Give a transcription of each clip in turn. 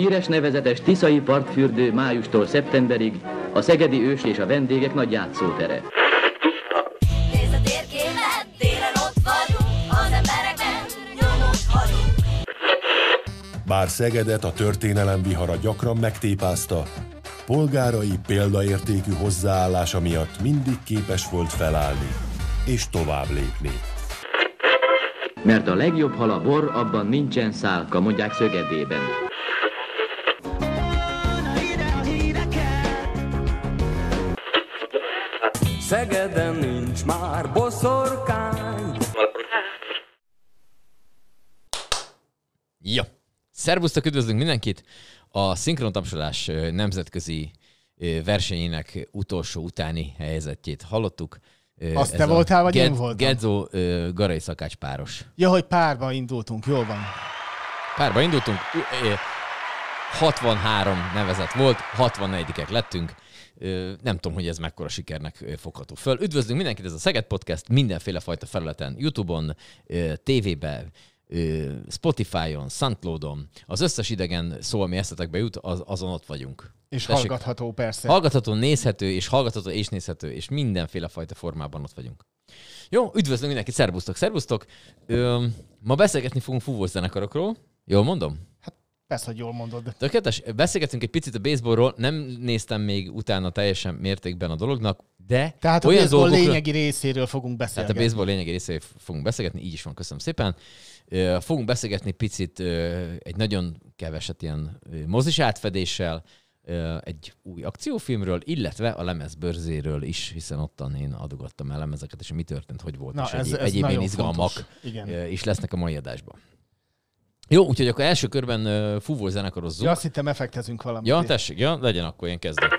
Híres nevezetes Tiszai partfürdő májustól szeptemberig a Szegedi Ős és a vendégek nagy játszótere. Bár Szegedet a történelem vihara gyakran megtépázta, polgárai példaértékű hozzáállása miatt mindig képes volt felállni és tovább lépni. Mert a legjobb hal a bor, abban nincsen szálka, mondják Szögedében. Szegeden nincs már boszorkány. Ja. Szervusztok, üdvözlünk mindenkit! A szinkrontapsolás nemzetközi versenyének utolsó utáni helyzetjét hallottuk. Azt ez te voltál, vagy én Ged- voltam? Gedzó Garai Szakács páros. Ja, hogy párba indultunk, jól van. Párba indultunk, ö, ö, 63 nevezett volt, 64-ek lettünk. Nem tudom, hogy ez mekkora sikernek fogható föl. Üdvözlünk mindenkit, ez a Szeged Podcast mindenféle fajta felületen, YouTube-on, ö, Spotify-on, Soundcloud-on. Az összes idegen szó, ami eszetekbe jut, az, azon ott vagyunk. És Tessék. hallgatható persze. Hallgatható, nézhető, és hallgatható, és nézhető, és mindenféle fajta formában ott vagyunk. Jó, üdvözlünk mindenkit, szervusztok, szervusztok. Ö, ma beszélgetni fogunk fúvós zenekarokról. Jól mondom? Persze, hogy jól mondod. Tökéletes. Beszélgetünk egy picit a baseballról, nem néztem még utána teljesen mértékben a dolognak, de Tehát a olyan baseball dolgokról... lényegi részéről fogunk Tehát a beszélgetni. baseball lényegi részéről fogunk beszélgetni, így is van, köszönöm szépen. Fogunk beszélgetni picit egy nagyon keveset ilyen mozis átfedéssel, egy új akciófilmről, illetve a lemezbörzéről is, hiszen ottan én adogattam el lemezeket, és mi történt, hogy volt, Na, és ez, egyéb, ez egyéb nagyon izgalmak fontos. Igen. ö, is lesznek a mai adásban. Jó, úgyhogy akkor első körben ö, fúvó zenekarozzunk. Ja, azt hittem effektezünk valamit. Ja, tessék, ja, legyen akkor én kezdek.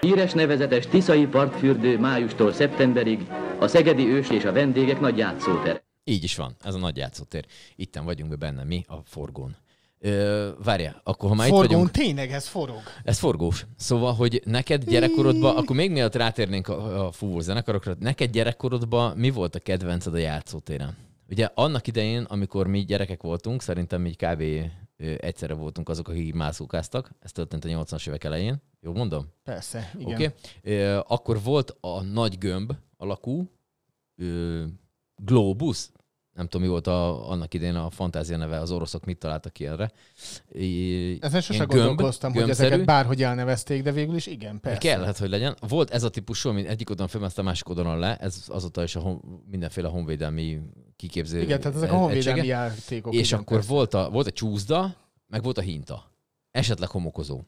Híres nevezetes Tiszai partfürdő májustól szeptemberig a Szegedi Ős és a vendégek nagy játszótere. Így is van, ez a nagy játszótér. Itten vagyunk be benne mi, a forgón. Ö, várjál, akkor ha már itt Forgón, vagyunk, tényleg ez forog. ez forgós. Szóval, hogy neked gyerekkorodban, akkor még mielőtt rátérnénk a, a fúvó zenekarokra, neked gyerekkorodban mi volt a kedvenced a játszótéren? Ugye annak idején, amikor mi gyerekek voltunk, szerintem mi kb. egyszerre voltunk azok, akik mászókáztak. Ez történt a 80-as évek elején. Jó mondom? Persze, igen. Okay. Akkor volt a nagy gömb alakú ö, Globus, nem tudom, mi volt a, annak idején a fantázia neve, az oroszok mit találtak ki erre. Ezen sose gömb, gondolkoztam, hogy gömbszerű. ezeket bárhogy elnevezték, de végül is igen, persze. Kellett, hogy legyen. Volt ez a típusú, ami egyik oldalon fölmezte, a másik oldalon le, ez azóta is a hon, mindenféle honvédelmi kiképző Igen, tehát ezek a honvédelmi egysége. játékok. És igen, akkor persze. volt a, volt a csúszda, meg volt a hinta. Esetleg homokozó.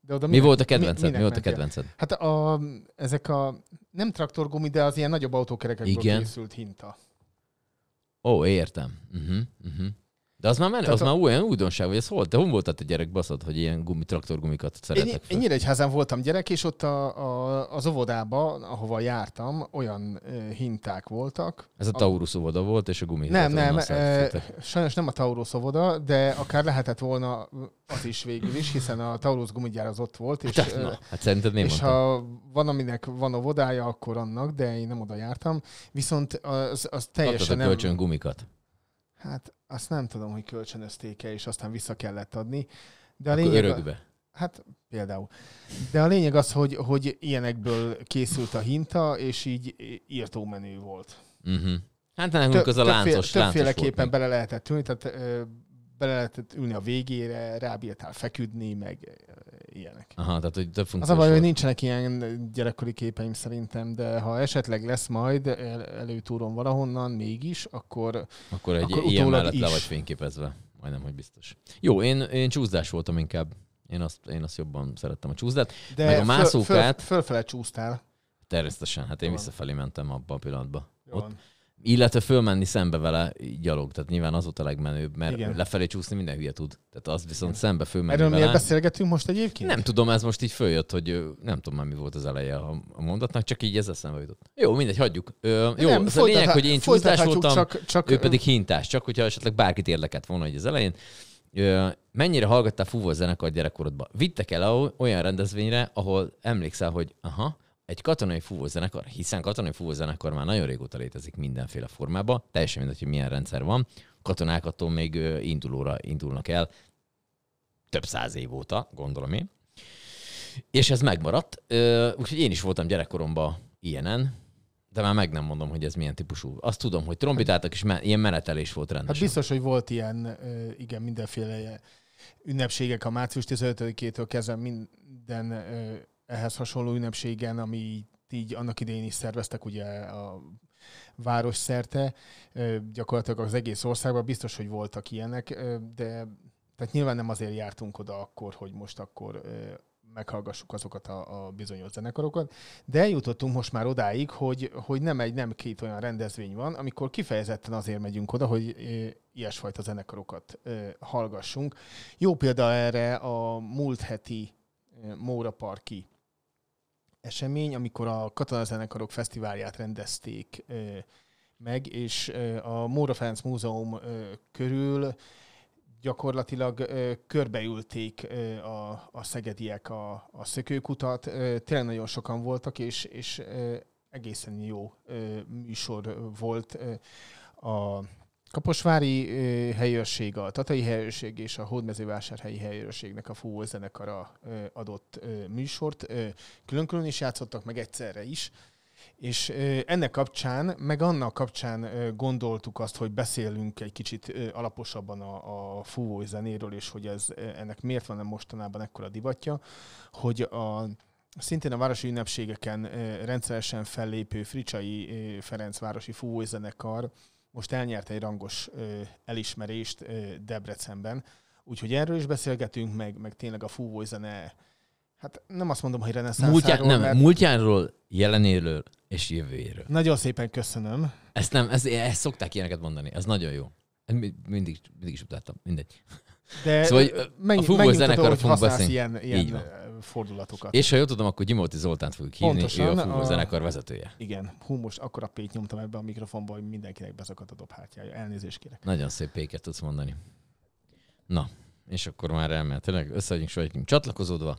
De oda Mi minek- volt a kedvenced? Mi, minek volt a kedvenced? Hát a, ezek a nem traktorgumi, de az ilyen nagyobb autókerekekből Igen. készült hinta. Ó, értem. Uh-huh, uh-huh. De az már, men, az a- már olyan újdonság, hogy ez hol? Te hol voltál te gyerek baszod, hogy ilyen gumi, traktorgumikat Én, szeretek én Nyíregyházán voltam gyerek, és ott a, a, az óvodában, ahova jártam, olyan hinták voltak. Ez a Taurus óvoda volt, és a gumi. Nem, nem, e, sajnos nem a Taurus óvoda, de akár lehetett volna az is végül is, hiszen a Taurus gumigyár az ott volt, és, Tehát, ö, na, hát szerinted nem és mondtam. ha van, aminek van óvodája, akkor annak, de én nem oda jártam. Viszont az, az teljesen Adtatok nem... kölcsön gumikat. Hát azt nem tudom, hogy kölcsönözték-e, és aztán vissza kellett adni. De a Akkor lényeg, örökbe. Hát például. De a lényeg az, hogy, hogy ilyenekből készült a hinta, és így írtó menő volt. Uh-huh. Hát nekünk az a láncos, láncos többféleképpen bele lehetett ülni, tehát ö, bele lehetett ülni a végére, rábírtál feküdni, meg ilyenek. Aha, tehát hogy több Az a baj, hogy nincsenek ilyen gyerekkori képeim szerintem, de ha esetleg lesz majd el, előtúron valahonnan mégis, akkor Akkor egy akkor ilyen mellett le is. vagy fényképezve. Majdnem, hogy biztos. Jó, én, én csúszdás voltam inkább. Én azt, én azt jobban szerettem a csúszdát. de Meg a föl- mászókát- Föl, fölfele csúsztál. Természetesen, hát én Jó visszafelé mentem abban a pillanatban. Jó Ott. Illetve fölmenni szembe vele gyalog, tehát nyilván az volt a legmenőbb, mert Igen. Igen. lefelé csúszni minden hülye tud. Tehát az viszont szembe fölmenni Erről vele. miért beszélgetünk most egyébként? Nem tudom, ez most így följött, hogy nem tudom már mi volt az eleje a, mondatnak, csak így ez eszembe jutott. Jó, mindegy, hagyjuk. Ö, jó, Nem, ez a lényeg, hogy én csúszás voltam, csak, csak ő pedig hintás, csak hogyha esetleg bárkit érdekelt volna így az elején. Ö, mennyire hallgattál fúvó zenekar gyerekkorodban? Vittek el olyan rendezvényre, ahol emlékszel, hogy aha, egy katonai fúvózenekar, hiszen katonai fúvózenekar már nagyon régóta létezik mindenféle formában, teljesen mindegy, hogy milyen rendszer van. Katonák attól még indulóra indulnak el. több száz év óta, gondolom én. És ez megmaradt, úgyhogy én is voltam gyerekkoromban ilyenen, de már meg nem mondom, hogy ez milyen típusú. Azt tudom, hogy trombitáltak, és me- ilyen menetelés volt Hát rendesen. biztos, hogy volt ilyen, igen, mindenféle ünnepségek a március 15-től kezdve minden ehhez hasonló ünnepségen, ami így annak idején is szerveztek ugye a város szerte, gyakorlatilag az egész országban biztos, hogy voltak ilyenek, de tehát nyilván nem azért jártunk oda akkor, hogy most akkor meghallgassuk azokat a, a bizonyos zenekarokat, de eljutottunk most már odáig, hogy, hogy nem egy, nem két olyan rendezvény van, amikor kifejezetten azért megyünk oda, hogy ilyesfajta zenekarokat hallgassunk. Jó példa erre a múlt heti Móra Parki esemény, amikor a Katonazenekarok Fesztiválját rendezték meg, és a Móra Ferenc Múzeum körül gyakorlatilag körbeülték a, a szegediek a, a szökőkutat. Tényleg nagyon sokan voltak, és, és egészen jó műsor volt. A Kaposvári helyőrség, a Tatai helyőrség és a Hódmezővásárhelyi helyőrségnek a fúvó zenekara adott műsort. Külön-külön is játszottak, meg egyszerre is. És ennek kapcsán, meg annak kapcsán gondoltuk azt, hogy beszélünk egy kicsit alaposabban a, a fúvó zenéről, és hogy ez ennek miért van mostanában ekkora divatja, hogy a Szintén a városi ünnepségeken rendszeresen fellépő Fricsai Ferenc városi fúvózenekar most elnyert egy rangos ö, elismerést ö, Debrecenben. Úgyhogy erről is beszélgetünk, meg, meg tényleg a fúvózene, hát nem azt mondom, hogy Múltjá, reneszánszáról, nem, mert múltjáról, jelenéről és jövőjéről. nagyon szépen köszönöm. Ezt nem, ez, ezt szokták ilyeneket mondani. Ez nagyon jó. Ezt mi- Mindig, mindig is utáltam. Mindegy. De Szóval, hogy a fúvó hogy fogunk beszélni. ilyen, Így ilyen van. Fordulatokat. És ha jól tudom, akkor Gyimóti Zoltánt fogjuk hívni, Pontosan, ő a fúvó a- zenekar vezetője. Igen, hú, most akkora pét nyomtam ebbe a mikrofonba, hogy mindenkinek beszakadt a dobhártyája. Elnézést kérek. Nagyon szép péket tudsz mondani. Na, és akkor már elment. Tényleg össze vagyunk soha csatlakozódva.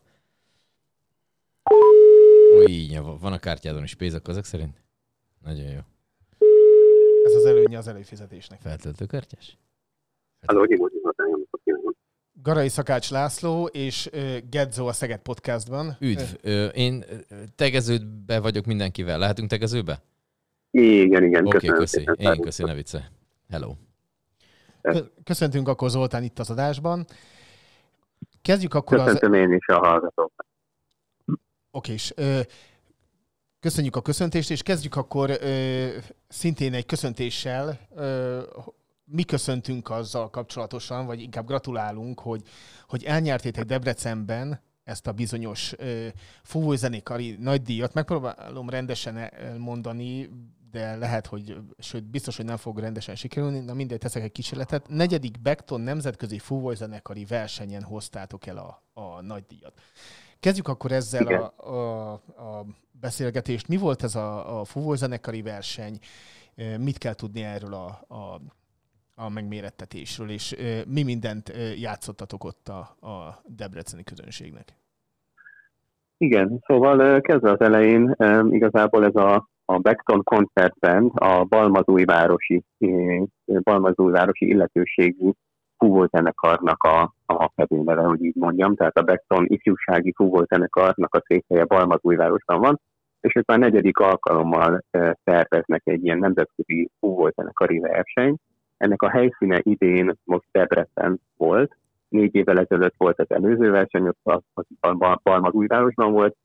Új, van a kártyádon is pénzek ezek szerint? Nagyon jó. Ez az előnye az előfizetésnek. Feltöltőkártyás? Halló, Gyimó, Gyimó, nagyon kívánom. Garai Szakács László és Gedzo a Szeged Podcastban. Üdv! Én tegeződbe vagyok mindenkivel. Lehetünk tegezőbe? Igen, igen, Oké, okay, köszönöm köszi. Én köszi, ne viccelj. Hello. Kö- Köszöntünk akkor Zoltán itt az adásban. Kezdjük akkor az... Köszöntöm én is a hallgatókat. Oké, és köszönjük a köszöntést, és kezdjük akkor szintén egy köszöntéssel. Mi köszöntünk azzal kapcsolatosan, vagy inkább gratulálunk, hogy, hogy elnyertétek Debrecenben ezt a bizonyos ö, fúvózenekari nagydíjat. Megpróbálom rendesen elmondani, de lehet, hogy, sőt, biztos, hogy nem fog rendesen sikerülni. Na mindegy, teszek egy kísérletet. Negyedik Bekton nemzetközi fúvózenekari versenyen hoztátok el a, a nagydíjat. Kezdjük akkor ezzel Igen. a, a, a beszélgetést. Mi volt ez a, a fúvózenekari verseny? Mit kell tudni erről a, a, a megmérettetésről, és mi mindent játszottatok ott a, a debreceni közönségnek? Igen, szóval kezdve az elején igazából ez a, a Beckton koncertben a Balmazújvárosi, Balmazújvárosi illetőségű fúvózenekarnak a, a fedélneve, hogy így mondjam, tehát a Beckton ifjúsági fúvózenekarnak a székhelye Balmazújvárosban van, és ők már negyedik alkalommal szerveznek egy ilyen nemzetközi fúvózenekari versenyt. Ennek a helyszíne idén most Debrecen volt, négy évvel ezelőtt volt az előző verseny, ott az a Balmazújvárosban volt,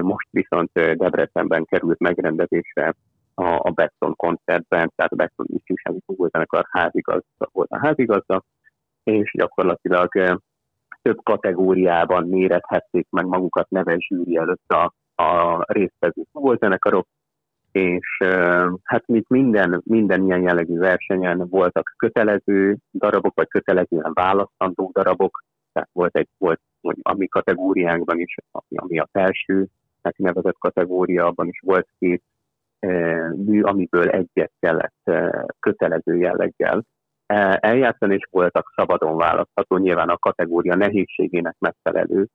most viszont Debrecenben került megrendezésre a, a Beckton koncertben, tehát a Beckton ifjúsági fúvózenekar házigazda volt a házigazda, és gyakorlatilag több kategóriában mérethették meg magukat neves zsűri előtt a, a résztvevő fúvózenekarok, és hát mint minden, minden ilyen jellegű versenyen voltak kötelező darabok, vagy kötelezően választandó darabok, tehát volt egy, volt hogy a mi kategóriánkban is, ami, ami a felső nevezett kategória, abban is volt két mű, amiből egyet kellett kötelező jelleggel. E, eljátszani, és voltak szabadon választható, nyilván a kategória nehézségének megfelelő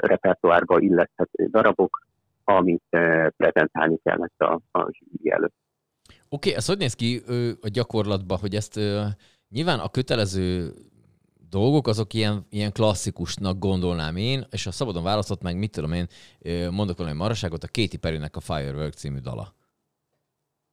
repertoárba illeszthető darabok, amit e, prezentálni kellett a, a zsűri előtt. Oké, ez hogy néz ki a gyakorlatban, hogy ezt nyilván a kötelező dolgok, azok ilyen, ilyen klasszikusnak gondolnám én, és a szabadon választott meg, mit tudom én, mondok valami maraságot, a Katy Perry-nek a Firework című dala.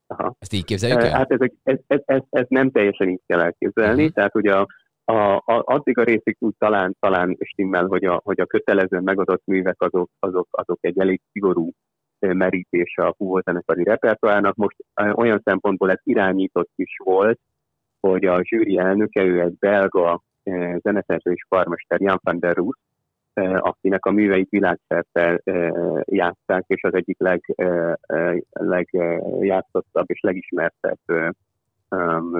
Aha. Ezt így képzeljük Eh, el? Hát ezek, ez, ez, ez, ez nem teljesen így kell elképzelni, Mhm. tehát ugye a, a, a, addig a részig úgy talán, talán stimmel, hogy a, hogy a kötelező megadott művek azok, azok, azok egy elég szigorú merítése a fúvózenekari repertoárnak. Most olyan szempontból ez irányított is volt, hogy a zsűri elnöke, ő egy belga zeneszerző és karmester, Jan van der Roos, eh, akinek a műveit világszerte játszák, és az egyik legjátszottabb és legismertebb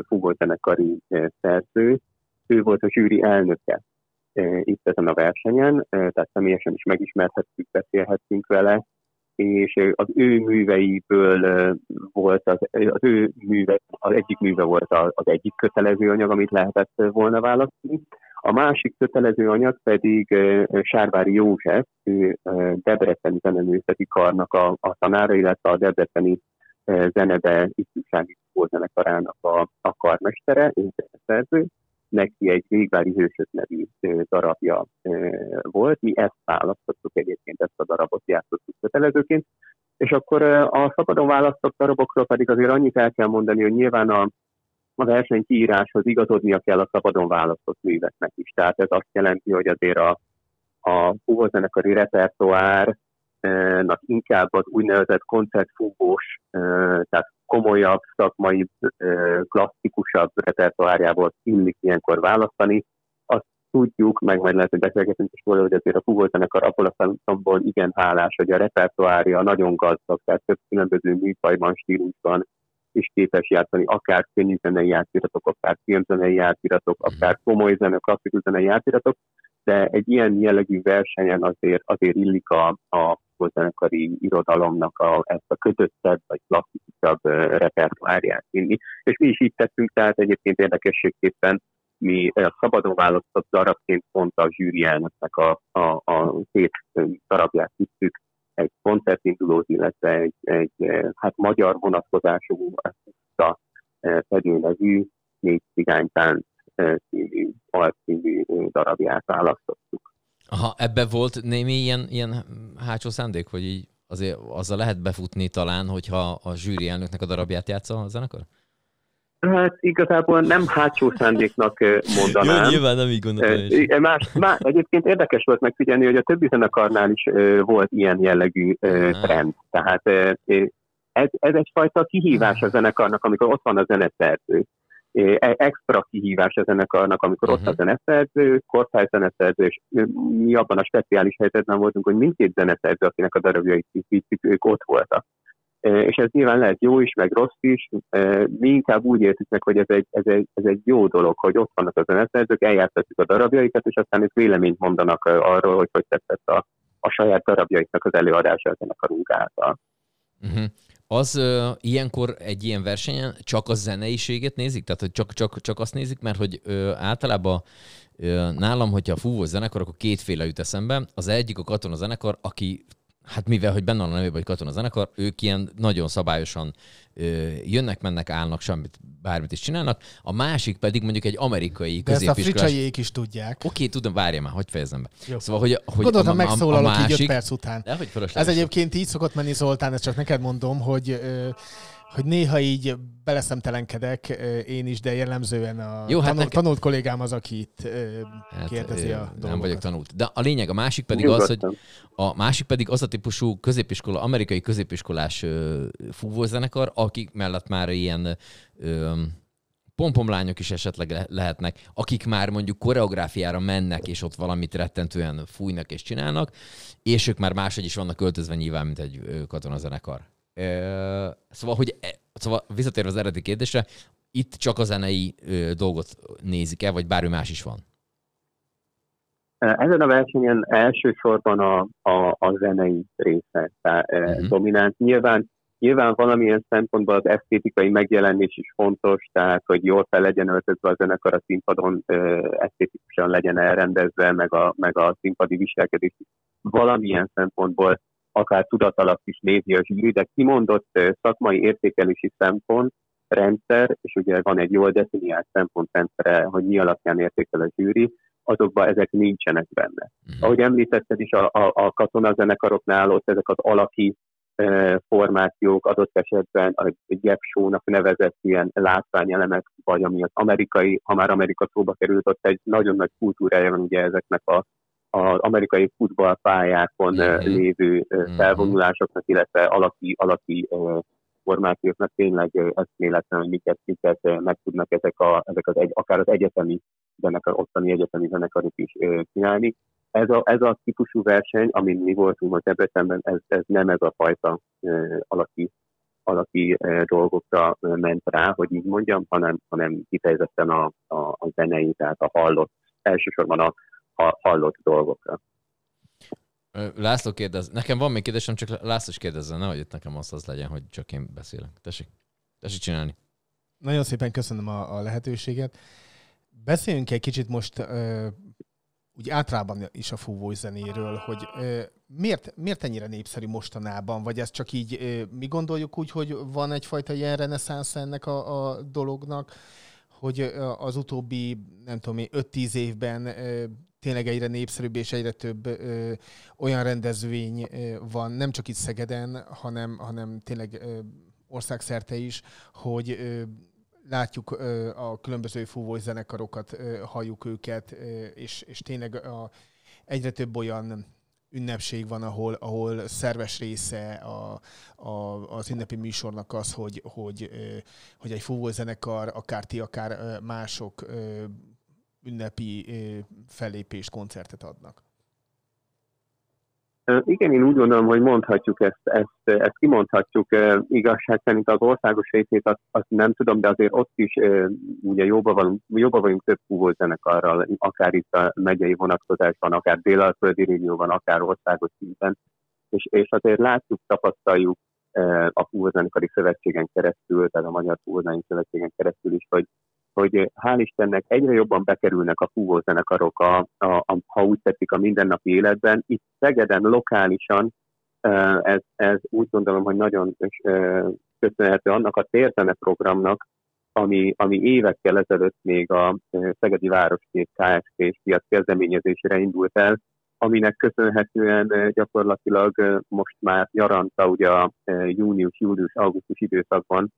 fúvózenekari szerző. Ő volt a zsűri elnöke eh, itt ezen a versenyen, eh, tehát személyesen is megismerhettük, beszélhettünk vele, és az ő műveiből eh, volt az, az ő műve, az egyik műve volt az, egyik kötelező anyag, amit lehetett eh, volna választani. A másik kötelező anyag pedig Sárvári József, ő Debreceni zeneművészeti karnak a, a tanára, illetve a Debreceni zenebe ifjúsági zenekarának a, a karmestere, ő szerző. Neki egy Végvári Hősök nevű darabja volt. Mi ezt választottuk egyébként, ezt a darabot játszottuk kötelezőként. És akkor a szabadon választott darabokról pedig azért annyit el kell mondani, hogy nyilván a, a verseny kiíráshoz igazodnia kell a szabadon választott műveknek is. Tehát ez azt jelenti, hogy azért a, a fúvózenekari repertoárnak inkább az úgynevezett koncertfúvós, eh, tehát komolyabb, szakmai, klasszikusabb repertoárjából illik ilyenkor választani. Azt tudjuk, meg majd lehet, hogy beszélgetünk is róla, hogy azért a fúvózenekar abból a szempontból igen hálás, hogy a repertoárja nagyon gazdag, tehát több különböző műfajban, stílusban is képes játszani, akár könnyű zenei játsziratok, akár filmzenei játsziratok, akár komoly zene, klasszikus zenei játsziratok, de egy ilyen jellegű versenyen azért, azért illik a, a zenekari irodalomnak a, ezt a kötöttebb vagy klasszikusabb repertoárját vinni. És mi is így tettünk, tehát egyébként érdekességképpen mi szabadon választott darabként pont a zsűri a, a, a két darabját hittük, egy koncertindulót, illetve egy, egy hát magyar vonatkozású a fedő nevű négy cigánytánc című, alcímű darabját választottuk. Aha, ebbe volt némi ilyen, ilyen hátsó szándék, hogy így azért azzal lehet befutni talán, hogyha a zsűri elnöknek a darabját játsza a zenekar? Hát igazából nem hátsó szándéknak mondanám. nyilván nem így. Eh, Más, más, egyébként érdekes volt megfigyelni, hogy a többi zenekarnál is volt ilyen jellegű trend. Tehát ez, ez egyfajta kihívás a zenekarnak, amikor ott van a zeneszerző. E- Extra kihívás a zenekarnak, amikor ott a Mhm. zeneszerző, kortály zeneszerző, és mi abban a speciális helyzetben voltunk, hogy mindkét zeneszerző, akinek a darabjait készítjük, ők ott voltak. Ö, És ez nyilván lehet jó is, meg rossz is. Ö, Mi inkább úgy értük meg, hogy ez egy, ez egy, ez egy jó dolog, hogy ott vannak a zeneszerzők, eljátszhatjuk a darabjaikat, és aztán ők véleményt mondanak arról, hogy hogy tetszett a, a saját darabjaiknak az előadása a zenekarunk által. Uh-huh. Az uh, ilyenkor egy ilyen versenyen csak a zeneiséget nézik? Tehát, hogy csak, csak, csak azt nézik, mert hogy uh, általában uh, nálam, hogyha a fúvós zenekar, akkor kétféle jut eszembe. Az egyik a katona zenekar, aki hát mivel, hogy benne van a nevében, hogy katona zenekar, ők ilyen nagyon szabályosan ö, jönnek, mennek, állnak, semmit, bármit is csinálnak. A másik pedig mondjuk egy amerikai De ezt a fricsaiék is tudják. Oké, tudom, várjál már, hogy fejezem be. Jó. Szóval, hogy, hogy Gondoltam, a, megszólalok a így öt másik... perc után. De hogy Ez egyébként így szokott menni, Zoltán, ezt csak neked mondom, hogy, ö, hogy néha így beleszemtelenkedek én is, de jellemzően a Jó, hát tanult, neke- tanult kollégám az, aki itt Hát, kérdezi a Nem dolgokat. vagyok tanult. De a lényeg, a másik pedig az, hogy Nyugodtan. a másik pedig az a típusú középiskola, amerikai középiskolás fúvózenekar, akik mellett már ilyen pompomlányok is esetleg le- lehetnek, akik már mondjuk koreográfiára mennek, és ott valamit rettentően fújnak és csinálnak, és ők már máshogy is vannak költözve nyilván, mint egy katonazenekar. Ö, Szóval, hogy e- szóval visszatérve az eredeti kérdésre, itt csak a zenei ö, dolgot nézik el, vagy bármi más is van? Ezen a versenyen elsősorban a, a, a zenei része tehát, Mhm. uh-huh. dominánt. Nyilván, nyilván valamilyen szempontból az esztétikai megjelenés is fontos, tehát hogy jól fel legyen öltözve a zenekar a színpadon, uh, esztétikusan legyen elrendezve, meg a, meg a színpadi viselkedés is valamilyen szempontból akár tudat alatt is nézi a zsűri, de kimondott szakmai értékelési szempont rendszer, és ugye van egy jól definiált szempontrendszere, hogy mi alapján értékel a zsűri, azokban ezek nincsenek benne. Mhm. Ahogy említetted is, a, a, a katonazenekaroknál ott ezek az alaki e, formációk adott esetben a gap show-nak nevezett ilyen látványelemek, vagy ami az amerikai, ha már Amerika szóba került, ott egy nagyon nagy kultúrája van ugye ezeknek a az amerikai futballpályákon Mhm. lévő Mhm. felvonulásoknak, illetve alaki, alaki formációknak tényleg eszméletlen, hogy miket, miket meg tudnak ezek, a, ezek az egy, akár az egyetemi zenekar, ottani egyetemi zenekarok is csinálni. Ez a, ez a típusú verseny, amin mi voltunk most Debrecenben, ez, ez nem ez a fajta alaki, alaki dolgokra ment rá, hogy így mondjam, hanem, hanem kifejezetten a, a, a zenei, tehát a hallott, elsősorban a hallott dolgokra. László kérdez. Nekem van még kérdésem, csak László is kérdezzen, nehogy itt nekem az az legyen, hogy csak én beszélek. Tessék. Tessék csinálni. Nagyon szépen köszönöm a, a lehetőséget. Beszéljünk egy kicsit most ö, úgy általában is a fúvós zenéről, hogy ö, miért, miért ennyire népszerű mostanában, vagy ez csak így, ö, mi gondoljuk úgy, hogy van egyfajta ilyen reneszánsz ennek a, a dolognak, hogy az utóbbi, nem tudom én, 5-10 évben tényleg egyre népszerűbb és egyre több ö, olyan rendezvény ö, van, nem csak itt Szegeden, hanem, hanem tényleg ö, országszerte is, hogy ö, látjuk ö, a különböző fúvós zenekarokat, ö, halljuk őket, ö, és, és tényleg a, egyre több olyan ünnepség van, ahol, ahol szerves része a, a, az ünnepi műsornak az, hogy, hogy, hogy egy fúvós zenekar, akár ti, akár mások ünnepi fellépést, koncertet adnak. Igen, én úgy gondolom, hogy mondhatjuk ezt, ezt, ezt kimondhatjuk. Igazság szerint az országos részét azt, azt nem tudom, de azért ott is ugye jóba vagyunk, jóba vagyunk több zenekarral, akár itt a megyei vonatkozásban, akár délalföldi régióban, akár országos szinten. És, és azért látjuk, tapasztaljuk a fúvózenekari szövetségen keresztül, tehát a Magyar Fúvózenei Szövetségen keresztül is, hogy hogy hál' Istennek egyre jobban bekerülnek a fúvózenekarok, a, a, a, ha úgy tetszik, a mindennapi életben. Itt Szegeden lokálisan ez, ez úgy gondolom, hogy nagyon köszönhető annak a térzene programnak, ami, ami évekkel ezelőtt még a Szegedi Városkép Kft. és piac kezdeményezésére indult el, aminek köszönhetően gyakorlatilag most már nyaranta, ugye a június, július, augusztus időszakban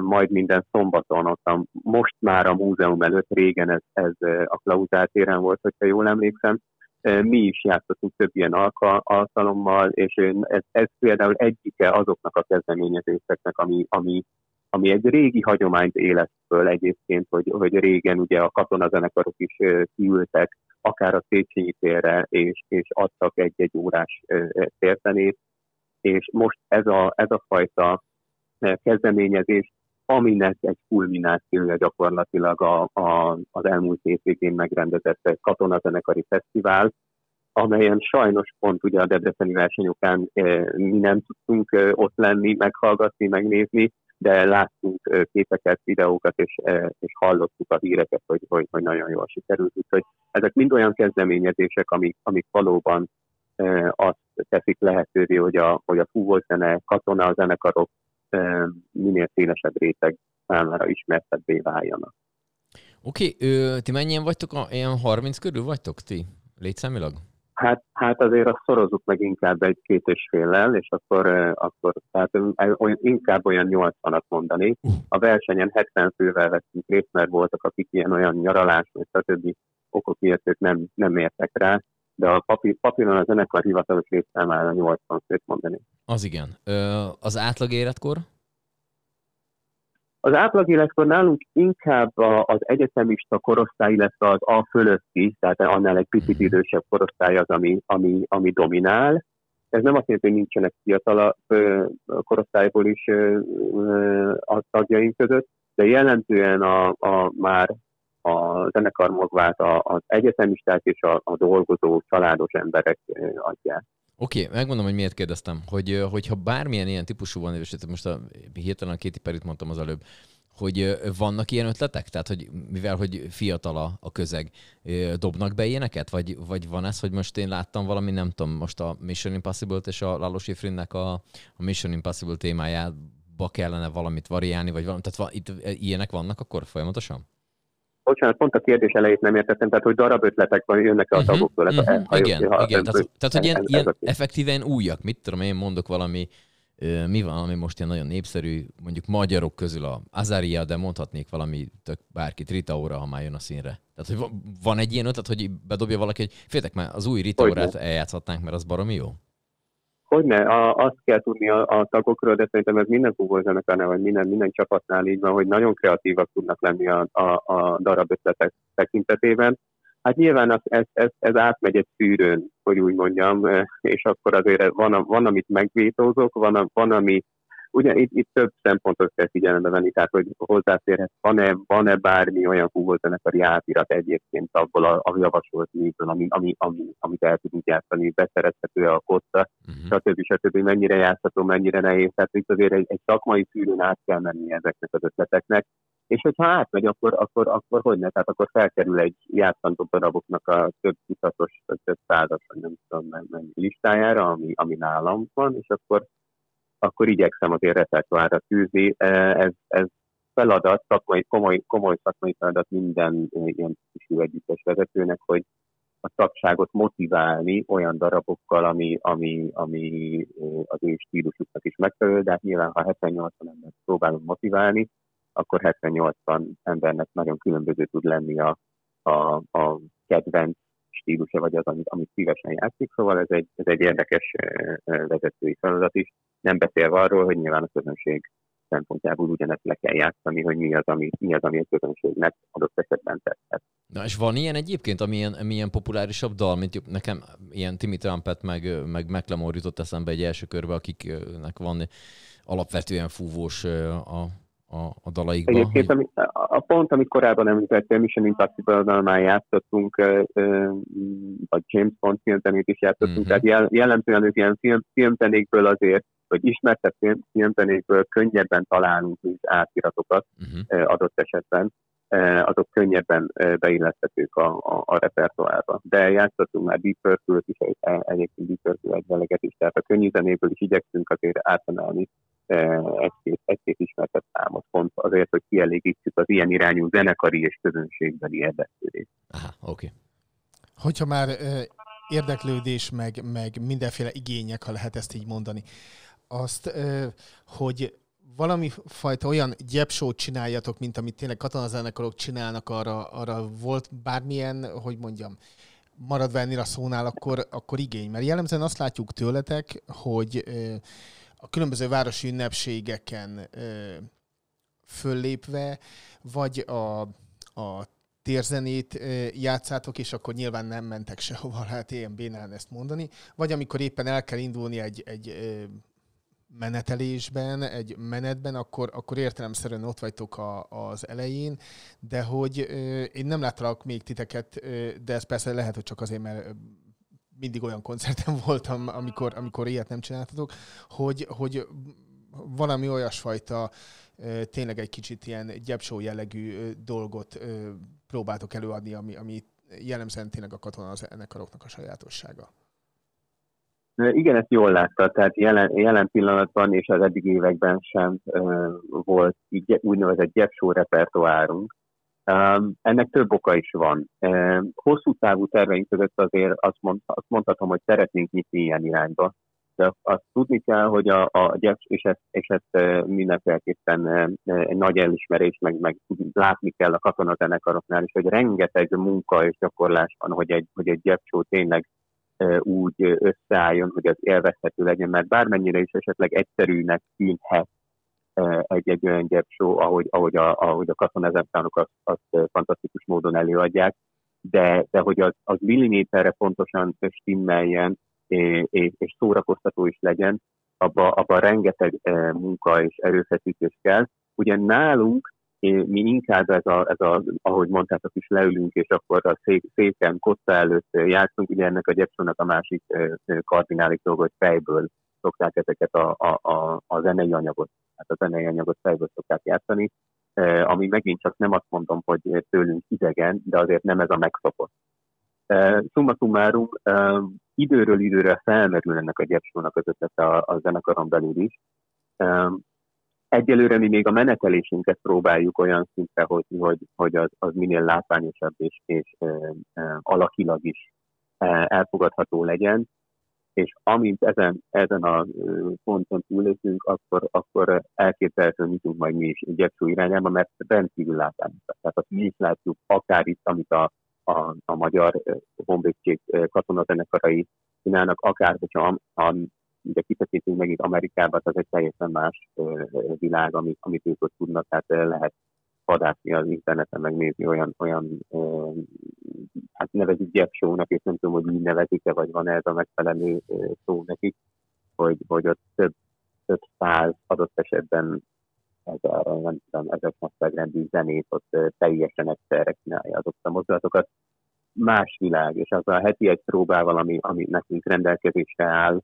majd minden szombaton ott most már a múzeum előtt, régen ez, ez a Klauzál téren volt, hogyha jól emlékszem, mi is játszottunk több ilyen alka, alkalommal, és ez, ez például egyike azoknak a kezdeményezéseknek, ami, ami, ami egy régi hagyományt élet föl egyébként, hogy, hogy régen ugye a katonazenekarok is kiültek, akár a Széchenyi térre, és, és adtak egy-egy órás térzenét, és most ez a, ez a fajta kezdeményezés, aminek egy kulminációja gyakorlatilag a, a, az elmúlt hétvégén megrendezett egy katonazenekari fesztivál, amelyen sajnos pont ugye a Debreceni versenyokán eh, mi nem tudtunk eh, ott lenni, meghallgatni, megnézni, de láttunk eh, képeket, videókat, és, eh, és hallottuk a híreket, hogy, hogy, hogy nagyon jól sikerült. Úgyhogy ezek mind olyan kezdeményezések, amik, amik valóban eh, azt teszik lehetővé, hogy a, hogy a fúvózene, katona zenekarok eh, minél szélesebb réteg számára ismertebbé váljanak. Oké, okay, ti mennyien vagytok? A, ilyen 30 körül vagytok ti? Létszámilag? Hát, hát azért azt szorozzuk meg inkább egy két és féllel, és akkor, akkor tehát eh, olyan, inkább olyan 80-at mondani. A versenyen 70 fővel vettünk részt, mert voltak, akik ilyen olyan nyaralás, és stb. okok miatt ők nem, nem értek rá, de a papír, papíron a zenekar hivatalos létszámára 80 főt mondani. Az igen. Ö, az átlag életkor? Az átlag életkor nálunk inkább az egyetemista korosztály, illetve az A fölötti, tehát annál egy picit idősebb korosztály az, ami, ami, ami dominál. Ez nem azt jelenti, hogy nincsenek fiatal korosztályból is a tagjaink között, de jelentően a, a már a zenekar magvát az egyetemisták és a, a dolgozó, családos emberek adják. Oké, okay, megmondom, hogy miért kérdeztem. Hogy, hogyha bármilyen ilyen típusú van, és most a, hirtelen a Katy Perry-t mondtam az előbb, hogy vannak ilyen ötletek? Tehát, hogy mivel hogy fiatal a, a közeg, dobnak be ilyeneket? Vagy, vagy van ez, hogy most én láttam valami, nem tudom, most a Mission Impossible-t és a Lalo Schifrinnek a, a Mission Impossible témájában darabba kellene valamit variálni, vagy valami, tehát va, itt ilyenek vannak akkor folyamatosan? Bocsánat, pont a kérdés elejét nem értettem, tehát hogy darab ötletek van, jönnek a. Uh-huh, uh-huh, uh-huh, igen, igen. Tehát, tehát, hogy ilyen, ilyen effektíven újak, mit tudom én mondok valami, mi van, ami most ilyen nagyon népszerű, mondjuk magyarok közül a Azaria, de mondhatnék valami tök bárkit, Rita Ora, ha már jön a színre. Tehát, hogy van egy ilyen ötlet, hogy bedobja valaki, hogy féltek már az új Rita Orát eljátszhatnánk, mert az baromi jó? Hogyne, a, azt kell tudni a, a tagokról, de szerintem ez minden fúvózenekarnál, vagy minden, minden csapatnál így van, hogy nagyon kreatívak tudnak lenni a, a, a darab ötletek tekintetében. Hát nyilván az, ez, ez, ez átmegy egy szűrőn, hogy úgy mondjam, és akkor azért van, van amit megvétózok, van, van ami Ugye itt, itt több szempontot kell figyelembe venni, tehát hogy hozzáférhet, van-e, van-e bármi olyan fúvózenekari átirat egyébként abból a, a javasolt műből, ami, ami, ami, amit el tudunk játszani, beszerezhető a kotta, uh-huh. stb. stb. mennyire játszható, mennyire nehéz. Tehát itt azért egy, egy szakmai szűrőn át kell menni ezeknek az ötleteknek, és hogyha átmegy, akkor, akkor, akkor hogy ne? Tehát akkor felkerül egy játszandó daraboknak a több tucatos, több százas, nem tudom mennyi listájára, ami, ami nálam van, és akkor akkor igyekszem azért repertoárra tűzni. E, ez, ez feladat, szakmai, komoly, komoly szakmai feladat minden ilyen típusú együttes vezetőnek, hogy a tagságot motiválni olyan darabokkal, ami, ami, ami az ő stílusuknak is megfelelő, de hát nyilván, ha 70-80 embert próbálunk motiválni, akkor 70-80 embernek nagyon különböző tud lenni a, a, a kedvenc stílusa, vagy az, amit, amit szívesen játszik, szóval ez egy, ez egy érdekes vezetői feladat is. Nem beszélve arról, hogy nyilván a közönség szempontjából ugyanezt le kell játszani, hogy mi az, ami, mi az, ami a közönségnek adott esetben tetszett. Na és van ilyen egyébként, ami ilyen, ami ilyen populárisabb dal, mint nekem ilyen Timmy Trumpet, meg, meg McLemore jutott eszembe egy első körbe, akiknek van alapvetően fúvós a, a, a dalaikban. Egyébként hogy... ami, a, a pont, amit korábban említettél, Mission Impossible-nal már játszottunk, vagy James Bond filmzenét is játszottunk, uh-huh. tehát jel, jellemzően ők ilyen film, filmzenékből azért, vagy ismertebb film, filmzenékből könnyebben találunk is átiratokat uh-huh. adott esetben, azok könnyebben beilleszthetők a, a, a repertoárba. De játszottunk már Deep Purple-t is, egyébként Deep Purple egy veleget is, tehát a könnyű zenéből is igyekszünk azért átemelni egy-két, egy-két ismertett számot, pont azért, hogy kielégítsük az ilyen irányú zenekari és közönségbeli érdeklődést. Aha, oké. Okay. Hogyha már érdeklődés, meg, meg mindenféle igények, ha lehet ezt így mondani, azt, hogy valami fajta olyan gyepsót csináljatok, mint amit tényleg katonazenekarok csinálnak, arra, arra volt bármilyen, hogy mondjam, maradva ennél a szónál, akkor, akkor igény. Mert jellemzően azt látjuk tőletek, hogy a különböző városi ünnepségeken föllépve, vagy a, a térzenét játszátok, és akkor nyilván nem mentek sehova, lehet ilyen bénán ezt mondani, vagy amikor éppen el kell indulni egy, egy menetelésben, egy menetben, akkor, akkor értelemszerűen ott vagytok a, az elején, de hogy én nem láttalak még titeket, de ez persze lehet, hogy csak azért, mert mindig olyan koncerten voltam, amikor, amikor ilyet nem csináltatok, hogy, hogy valami olyasfajta tényleg egy kicsit ilyen gyepsó jellegű dolgot próbáltok előadni, ami, ami jellemzően tényleg a katona az ennek a sajátossága. Igen, ezt jól látta, tehát jelen, jelen pillanatban és az eddig években sem uh, volt így úgynevezett gyepsó repertoárunk, Um, ennek több oka is van. Um, hosszú távú terveink között azért azt, mond, azt mondhatom, hogy szeretnénk nyitni ilyen irányba. De azt tudni kell, hogy a, a gyepcs, és ezt, és ezt mindenféleképpen egy nagy elismerés, meg, meg látni kell a katonazenekaroknál is, hogy rengeteg munka és gyakorlás van, hogy egy, hogy egy gyepcsó tényleg úgy összeálljon, hogy az élvezhető legyen, mert bármennyire is esetleg egyszerűnek tűnhet egy-egy olyan gyepsó, ahogy, ahogy a, ahogy a katonázátánok azt, azt fantasztikus módon előadják, de, de hogy az, az milliméterre pontosan stimmeljen, és, és szórakoztató is legyen, abba, abba rengeteg munka és erőfeszítés kell. Ugye nálunk mi inkább ez a, ez a, ahogy mondtátok is, leülünk, és akkor a szék, széken, kotta előtt játszunk, ugye ennek a gyepsónak a másik kardinális dolga, hogy fejből szokták ezeket a, a, a, a zenei anyagot, hát a zenei anyagot fejből szokták játszani, ami megint csak nem azt mondom, hogy tőlünk idegen, de azért nem ez a megszokott. Summa summarum, időről időre felmerül ennek a gyepsónak az ötlete a, a zenekaron belül is, Egyelőre mi még a menetelésünket próbáljuk olyan szintre hozni, hogy, hogy az, az minél látványosabb és, és ö, ö, alakilag is elfogadható legyen, és amint ezen, ezen a ponton túlépünk, akkor, akkor elképzelhetően nyitunk majd mi is gyepsó irányába, mert rendkívül látványos. Tehát azt mi is látjuk, akár itt, amit a, a, a magyar honvédség katonazenekarai csinálnak, akár hogyha ugye kitekintünk megint Amerikába, az egy teljesen más világ, amit, amit ők ott tudnak, tehát lehet vadászni az interneten, megnézni olyan, olyan hát nevezik gyepsónak, és nem tudom, hogy így nevezik-e, vagy van ez a megfelelő szó nekik, hogy, hogy ott több, több száz adott esetben ezer, nem tudom, ezek nagyságrendű zenét ott teljesen egyszerre csinálja azokat a mozdulatokat. Más világ, és az a heti egy próbával, ami, ami nekünk rendelkezésre áll,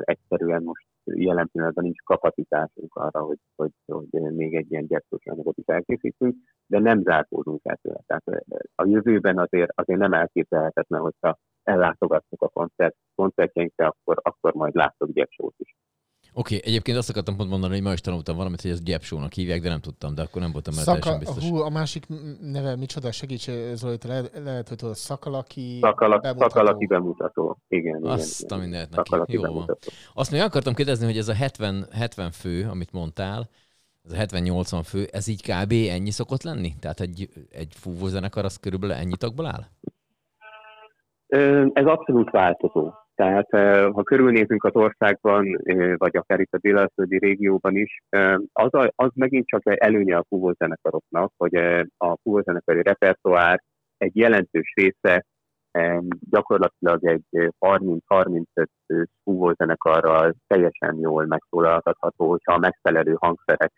egyszerűen most jelen pillanatban nincs kapacitásunk arra, hogy, hogy, hogy még egy ilyen gyepszós anyagot is elkészítünk, de nem zárkózunk el tőle. Tehát a jövőben azért, azért nem elképzelhetetlen, hogyha ellátogattok a koncert, koncertjeinkre, akkor, akkor majd láttok gyepsót is. Oké, okay, egyébként azt akartam pont mondani, hogy ma is tanultam valamit, hogy ez gyepsónak hívják, de nem tudtam, de akkor nem voltam már Szaka, teljesen biztos. Hú, a másik neve micsoda, segíts Zoli, le, lehet, hogy tudod, Szakalaki Szakala, bemutató. Szakalaki bemutató. Igen, Azt igen. a mindent neki. Jó van. Azt még akartam kérdezni, hogy ez a 70, 70 fő, amit mondtál, ez a 70-80 fő, ez így kb. ennyi szokott lenni? Tehát egy, egy fúvózenekar az körülbelül ennyi tagból áll? Ez abszolút változó. Tehát ha körülnézünk az országban, vagy akár itt a délalföldi régióban is, az, a, az megint csak előnye a fúvózenekaroknak, hogy a fúvózenekari repertoár egy jelentős része gyakorlatilag egy 30-35 fúvózenekarral teljesen jól megszólaltatható, hogyha a megfelelő hangszerek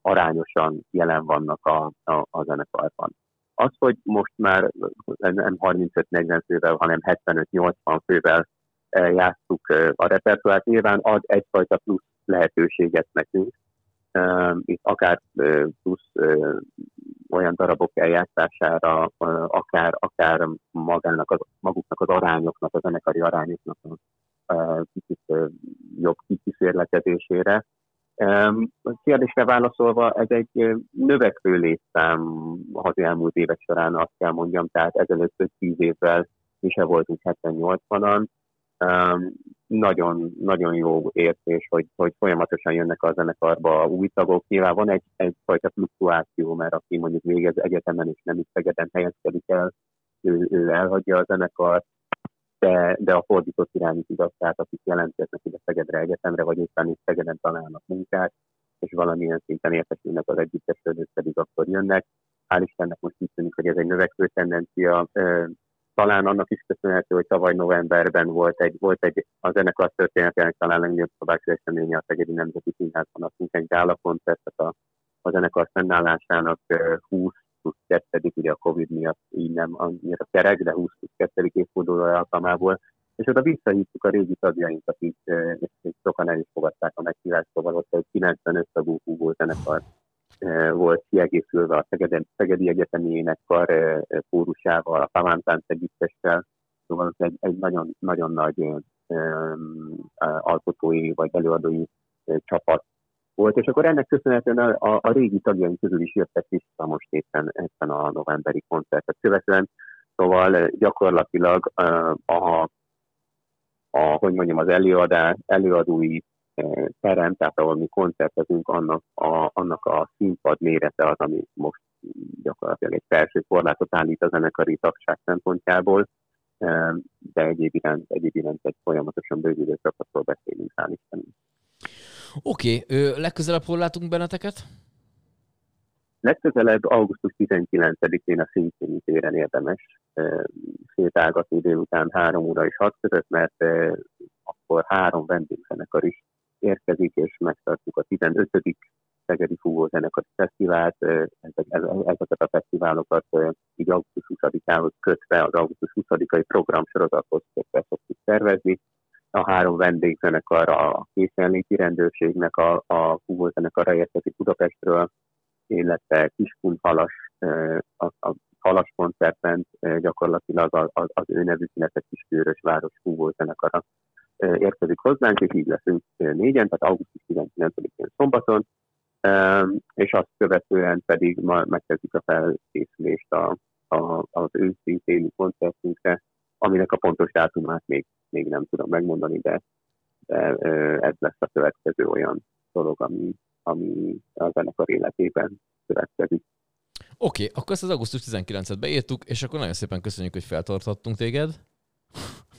arányosan jelen vannak a, a, a zenekarban. Az, hogy most már nem 35-40 fővel, hanem 75-80 fővel eh, játszuk eh, a repertoárt, nyilván ad egyfajta plusz lehetőséget nekünk. Eh, itt akár plusz olyan darabok eljátszására, akár, akár magának az, maguknak az arányoknak, a zenekari arányoknak a kicsit jobb kikísérletezésére. A kérdésre válaszolva, ez egy növekvő létszám az elmúlt évek során, azt kell mondjam, tehát ezelőtt 10 évvel mi se voltunk 70-80-an. Nagyon, nagyon jó érzés, hogy, hogy folyamatosan jönnek a zenekarba új tagok. Nyilván van egy, egyfajta fluktuáció, mert aki mondjuk végez egyetemen és nem is Szegeden helyezkedik el, ő, ő elhagyja a zenekart, de, de a fordított irányú igaz, tehát akik jelentkeznek ide Szegedre Egyetemre, vagy éppen itt Szegeden találnak munkát, és valamilyen szinten értesülnek az együttesről, pedig akkor jönnek. Hál' Istennek most úgy tűnik, hogy ez egy növekvő tendencia. Talán annak is köszönhető, hogy tavaly novemberben volt egy, volt egy a zenekar történetének talán legnagyobb szabású eseménye a Szegedi Nemzeti Színházban, adtunk egy gála koncertet a, a zenekar fennállásának 20 plusz kettedik, ugye a Covid miatt így nem annyira kerek, de 20 plusz kettedik évfordulója alkalmából, és oda visszahívtuk a régi tagjainkat is, és, és sokan el is fogadták a meghívást, szóval ott egy 95 tagú húgó zenekar volt kiegészülve a Szegedi Egyetemi Énekkar kórusával, a Pavántánc együttessel, szóval ez egy, egy nagyon, nagyon nagy alkotói vagy előadói csapat volt, és akkor ennek köszönhetően a, a, a régi tagjaink közül is jöttek vissza most éppen ezen a novemberi koncertet követően, szóval eh, gyakorlatilag a, a, a hogy mondjam, az előadás, előadói eh, terem, tehát ahol mi koncertezünk, annak a, annak a színpad mérete az, ami most gyakorlatilag egy felső korlátot állít a zenekari tagság szempontjából, eh, de egyéb iránt, egyéb iránt egy folyamatosan bővülő csapatról beszélünk, hál' Istenünk. Oké, okay. legközelebb hol látunk benneteket? Legközelebb augusztus 19-én a Szintjéni téren érdemes sétálgatni délután 3 óra és 6 között, mert akkor három vendégzenekar is érkezik, és megtartjuk a 15. Szegedi Fúvózenekari Fesztivált. Ezeket a fesztiválokat így augusztus 20-ához kötve az augusztus 20-ai programsorozathoz kötve szoktuk szervezni a három vendégzenekar, a készenléti rendőrségnek a, a fúvózenekara érkezik Budapestről, illetve Kiskun Halas, a, a Halas koncerten gyakorlatilag az, az ő nevük, illetve Kiskőrös város ö, érkezik hozzánk, és így leszünk négyen, tehát augusztus 19-én szombaton, és azt követően pedig ma megkezdjük a felkészülést a, a, az őszi téli koncertünkre, aminek a pontos dátumát még, még nem tudom megmondani, de, de ez lesz a következő olyan dolog, ami, ami a zenekar életében következik. Oké, okay, akkor ezt az augusztus 19-et beírtuk, és akkor nagyon szépen köszönjük, hogy feltartottunk téged.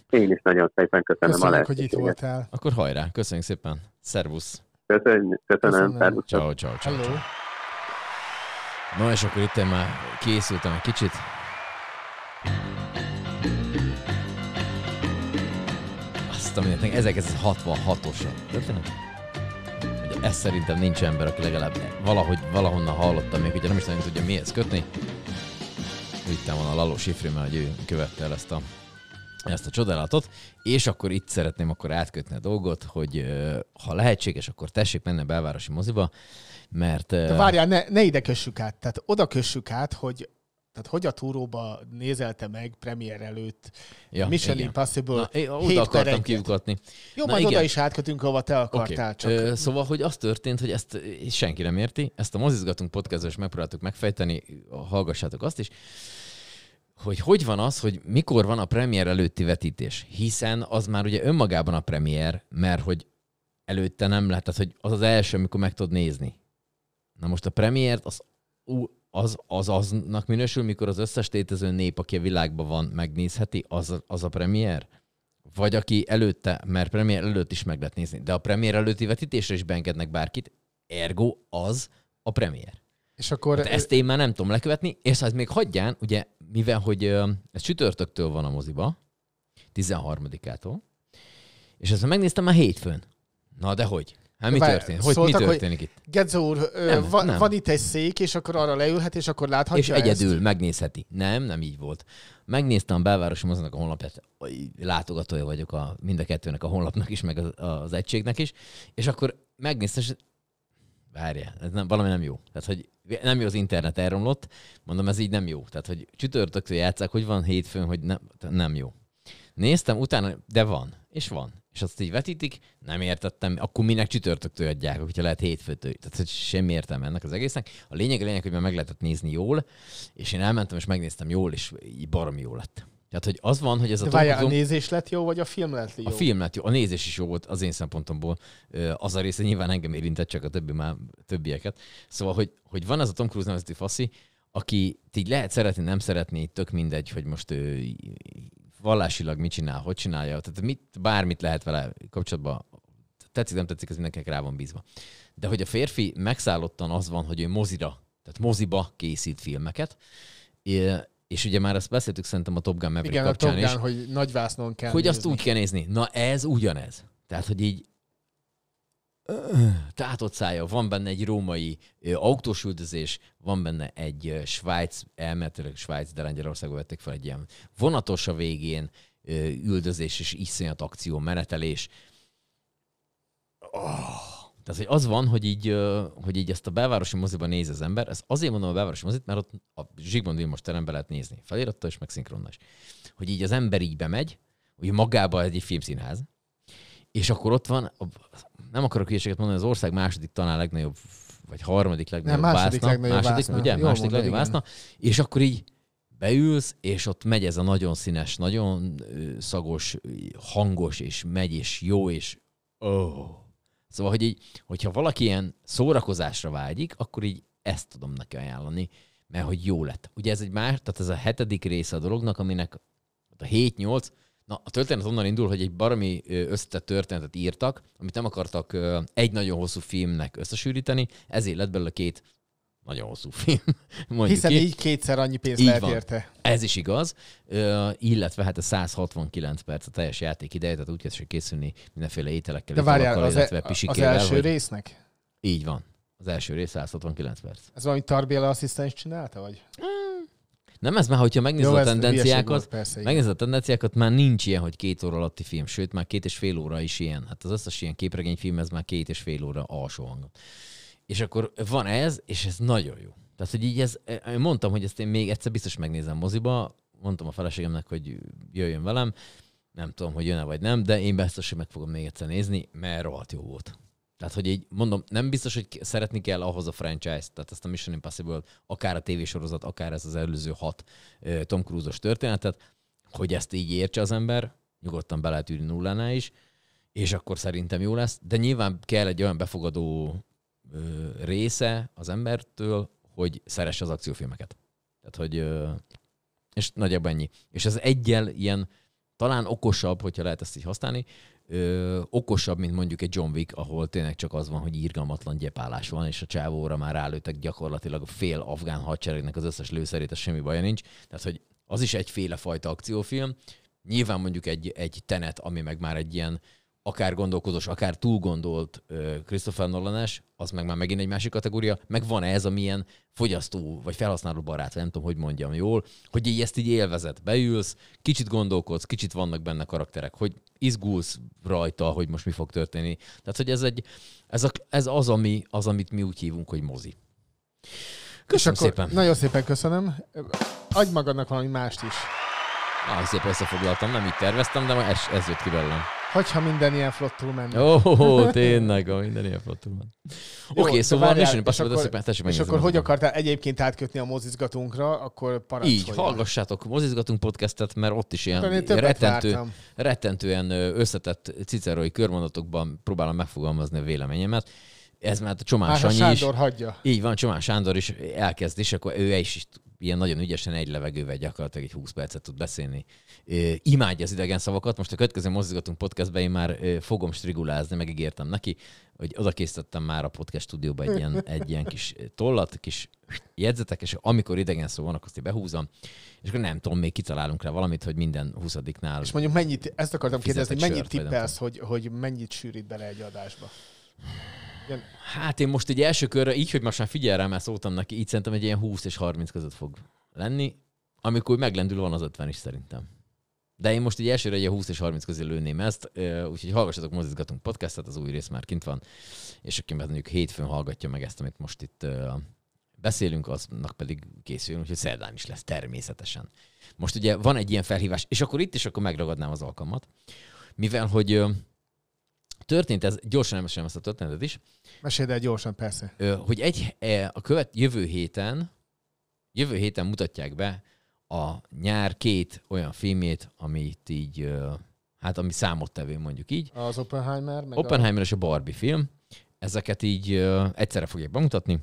Én is nagyon szépen köszönöm a Köszönjük, hogy itt lehetőséget. voltál. Akkor hajrá, köszönjük szépen. Szervusz. Köszönöm, köszönöm, Köszönöm. szervusztok. Ciao, ciao, ciao. Hello. ciao. Na és akkor itt én már készültem egy kicsit. Azt a mindent, 1966-os a történet. Hogy Ez szerintem nincs ember, aki legalább valahogy, valahonnan hallotta, még ugye nem is nagyon tudja mihez kötni. Vittem volna a Laló Sifri, mert hogy ő követte el ezt a, ezt a csodálatot, és akkor itt szeretném akkor átkötni a dolgot, hogy ha lehetséges, akkor tessék menni a belvárosi moziba, mert... De várjál, ne, ne ide kössük át. Tehát oda kössük át, hogy tehát hogy a túróba nézelte meg premier előtt ja, Mission igen. Impossible Na, én oda akartam kiukatni. Jó, Na majd igen. oda is átkötünk, ahova te akartál. Csak Ö, Szóval, hogy az történt, hogy ezt senki nem érti, ezt a mozizgatunk podcastban is megpróbáltuk megfejteni, hallgassátok azt is, hogy hogy van az, hogy mikor van a premier előtti vetítés. Hiszen az már ugye önmagában a premier, mert hogy előtte nem lehet, tehát hogy az az első, amikor meg tudod nézni. Na most a premiért az, az, az aznak minősül, mikor az összes létező nép, aki a világban van, megnézheti, az, az a premier? Vagy aki előtte, mert premier előtt is meg lehet nézni, de a premier előtti vetítésre is beengednek bárkit, ergo az a premier. és akkor Hát ezt én már nem tudom lekövetni, és ez még hagyján, ugye, mivel hogy ez csütörtöktől van a moziba, 13-ától, és ezt megnéztem már hétfőn. Na de hogy? Hát mi Várj, történik? Hogy mi szóltak, hogy- történik itt? Gedzo úr, Nem, van, nem. van itt egy szék, és akkor arra leülhet, és akkor láthatja és egyedül Ezt? megnézheti. Nem, nem így volt. Megnéztem a belvárosi mozinak a honlapját, látogatója vagyok a, mind a kettőnek a honlapnak is, meg az, az egységnek is, és akkor megnéztem, és várjál, ez nem, valami nem jó. Tehát, hogy nem jó az internet elromlott, mondom, ez így nem jó. Tehát, hogy csütörtöktől játszák, hogy van hétfőn, hogy nem, nem jó. Néztem, utána, de van, és van. És azt így vetítik, nem értettem, akkor minek csütörtöktől adják, hogyha lehet hétfőtől. Tehát, hogy semmi értelme ennek az egésznek. A lényeg a lényeg, hogy már meg lehetett nézni jól, és én elmentem, és megnéztem jól, és így baromi jó lett. Tehát, hogy az van, hogy ez De a várjál, a Tom Cruise- nézés lett jó, vagy a film lett jó? a film lett jó, a nézés is jó volt az én szempontomból. Az a része nyilván engem érintett, csak a többi már többieket. Szóval, hogy, hogy van ez a Tom Cruise nevezeti faszi, aki így lehet szeretni, nem szeretni, tök mindegy, hogy most ő vallásilag mit csinál, hogy csinálja, tehát mit, bármit lehet vele kapcsolatban, tetszik, nem tetszik, ez mindenkinek rá van bízva. De hogy a férfi megszállottan az van, hogy ő mozira, tehát moziba készít filmeket, és ugye már ezt beszéltük szerintem a Top Gun Maverick Igen, a kapcsán Top is, Gun, hogy nagy vásznon kell hogy azt nézni. úgy kell nézni. Na ez ugyanez. Tehát, hogy így tátott szája, van benne egy római ö, autós üldözés, van benne egy Svájc, elméletileg Svájc, de Lengyelországban vették fel egy ilyen vonatos a végén, üldözés és iszonyat akció, menetelés. Oh. Tehát, hogy az van, hogy így, hogy így ezt a belvárosi moziban néz az ember, ez azért mondom a belvárosi mozit, mert ott a Zsigmond Vilmos teremben lehet nézni. Felirattal is, meg is. Hogy így az ember így bemegy, hogy magába egy filmszínház, és akkor ott van, nem akarok hülyeséget mondani, az ország második talán legnagyobb, vagy harmadik legnagyobb Nem, második vászna. legnagyobb második, vászna. ugye? Jól második mondod, legnagyobb igen. vászna. És akkor így beülsz, és ott megy ez a nagyon színes, nagyon szagos, hangos, és megy, és jó, és oh. Szóval, hogy így, hogyha valaki ilyen szórakozásra vágyik, akkor így ezt tudom neki ajánlani, mert hogy jó lett. Ugye ez egy más, tehát ez a hetedik része a dolognak, aminek a 7-8, na a történet onnan indul, hogy egy baromi összetett történetet írtak, amit nem akartak egy nagyon hosszú filmnek összesűríteni, ezért lett belőle két nagyon hosszú film. Mondjuk Hiszen ki. így kétszer annyi pénzt Így lehet van. érte. Ez is igaz, ö, illetve hát a 169 perc a teljes játék ideje, tehát úgy kell készülni mindenféle ételekkel, De várjál, az, illetve e- az pisikével, első hogy... résznek? Így van. Az első rész 169 perc. Ez valami Tarbéla asszisztens csinálta, vagy? Nem ez már, hogyha megnézed Jó, a tendenciákat, volt, persze, igen. megnézed a tendenciákat, már nincs ilyen, hogy két óra alatti film, sőt, már két és fél óra is ilyen. Hát az összes ilyen képregényfilm, ez már két és fél óra alsó hangon. És akkor van ez, és ez nagyon jó. Tehát, hogy így ez, mondtam, hogy ezt én még egyszer biztos megnézem moziba, mondtam a feleségemnek, hogy jöjjön velem, Nem tudom, hogy jön-e vagy nem, de én biztos, hogy meg fogom még egyszer nézni, mert rohadt jó volt. Tehát, hogy így mondom, nem biztos, hogy szeretni kell ahhoz a franchise-t, tehát ezt a Mission Impossible, akár a tévésorozat, akár ez az előző hat Tom Cruise-os történetet, hogy ezt így értse az ember, nyugodtan be lehet ülni nullánál is, és akkor szerintem jó lesz, de nyilván kell egy olyan befogadó ö, része az embertől, hogy szeresse az akciófilmeket. Tehát, hogy ö, és nagyjából ennyi. És ez egyel ilyen talán okosabb, hogyha lehet ezt így használni, ö, okosabb, mint mondjuk egy John Wick, ahol tényleg csak az van, hogy írgalmatlan gyepálás van, és a csávóra már rálőttek gyakorlatilag a fél afgán hadseregnek az összes lőszerét, ez semmi baja nincs. Tehát, hogy az is egyféle fajta akciófilm. Nyilván mondjuk egy, egy tenet, ami meg már egy ilyen akár gondolkozós, akár túl gondolt ö, Christopher nolan az meg már megint egy másik kategória, meg van ez, amilyen fogyasztó, vagy felhasználó barát, nem tudom, hogy mondjam jól, hogy így ezt így élvezet, beülsz, kicsit gondolkodsz, kicsit vannak benne karakterek, hogy izgulsz rajta, hogy most mi fog történni. Tehát, hogy ez, egy, ez, a, ez az, ami, az, amit mi úgy hívunk, hogy mozi. Köszönöm akkor szépen. Nagyon szépen köszönöm. Adj magadnak valami mást is. Ah, szépen összefoglaltam, nem így terveztem, de ez, ez jött ki belőlem. Hogyha minden ilyen flottul menne. Ó, oh, tényleg, a minden ilyen flottul. Jó, Oké, de szóval várjál, Mission és Impossible, akkor- szépen, tessék És akkor hogy akartál egyébként átkötni a mozizgatunkra, akkor parancsolj. Így, hallgassátok, mozizgatunk podcastet, mert ott is ilyen többet rettentő, vártam. rettentően összetett cicerói körmondatokban próbálom megfogalmazni a véleményemet. Ez már a Csomás ha Sanyi is. Sándor hagyja. Így van, Csomás Sándor is elkezd, és akkor ő is, is ilyen nagyon ügyesen egy levegővel gyakorlatilag egy 20 percet tud beszélni. Imádja az idegen szavakat. Most a következő mozgatunk podcastben én már fogom strigulázni, megígértem neki, hogy oda készítettem már a podcast stúdióba egy ilyen, egy ilyen kis tollat, kis jegyzetek, és amikor idegen szó vannak, azt én behúzom, és akkor nem tudom, még kitalálunk rá valamit, hogy minden 20-nál És mondjuk mennyit, ezt akartam kérdezni, mennyit tippelsz, hogy, hogy mennyit sűrít bele egy adásba? Ilyen, Hát én most egy első körre, így, hogy most már figyel rá, mert szóltam neki, így szerintem egy ilyen 20 és 30 között fog lenni. Amikor meglendül, van az 50 is szerintem. De én most egy elsőre egy ilyen 20 és 30 közé lőném ezt, úgyhogy hallgassatok, mozizgatunk podcastet, az új rész már kint van, és aki mondjuk hétfőn hallgatja meg ezt, amit most itt beszélünk, aznak pedig készüljön, úgyhogy szerdán is lesz természetesen. Most ugye van egy ilyen felhívás, és akkor itt is akkor megragadnám az alkalmat, mivel hogy történt ez, gyorsan elmesélem ezt a történetet is, meséld el gyorsan, persze. Hogy egy, e, a követ, jövő héten, jövő héten mutatják be a nyár két olyan filmét, amit így, hát ami számottevő mondjuk így. Az Oppenheimer, meg Oppenheimer és a Barbie film. Ezeket így egyszerre fogják bemutatni.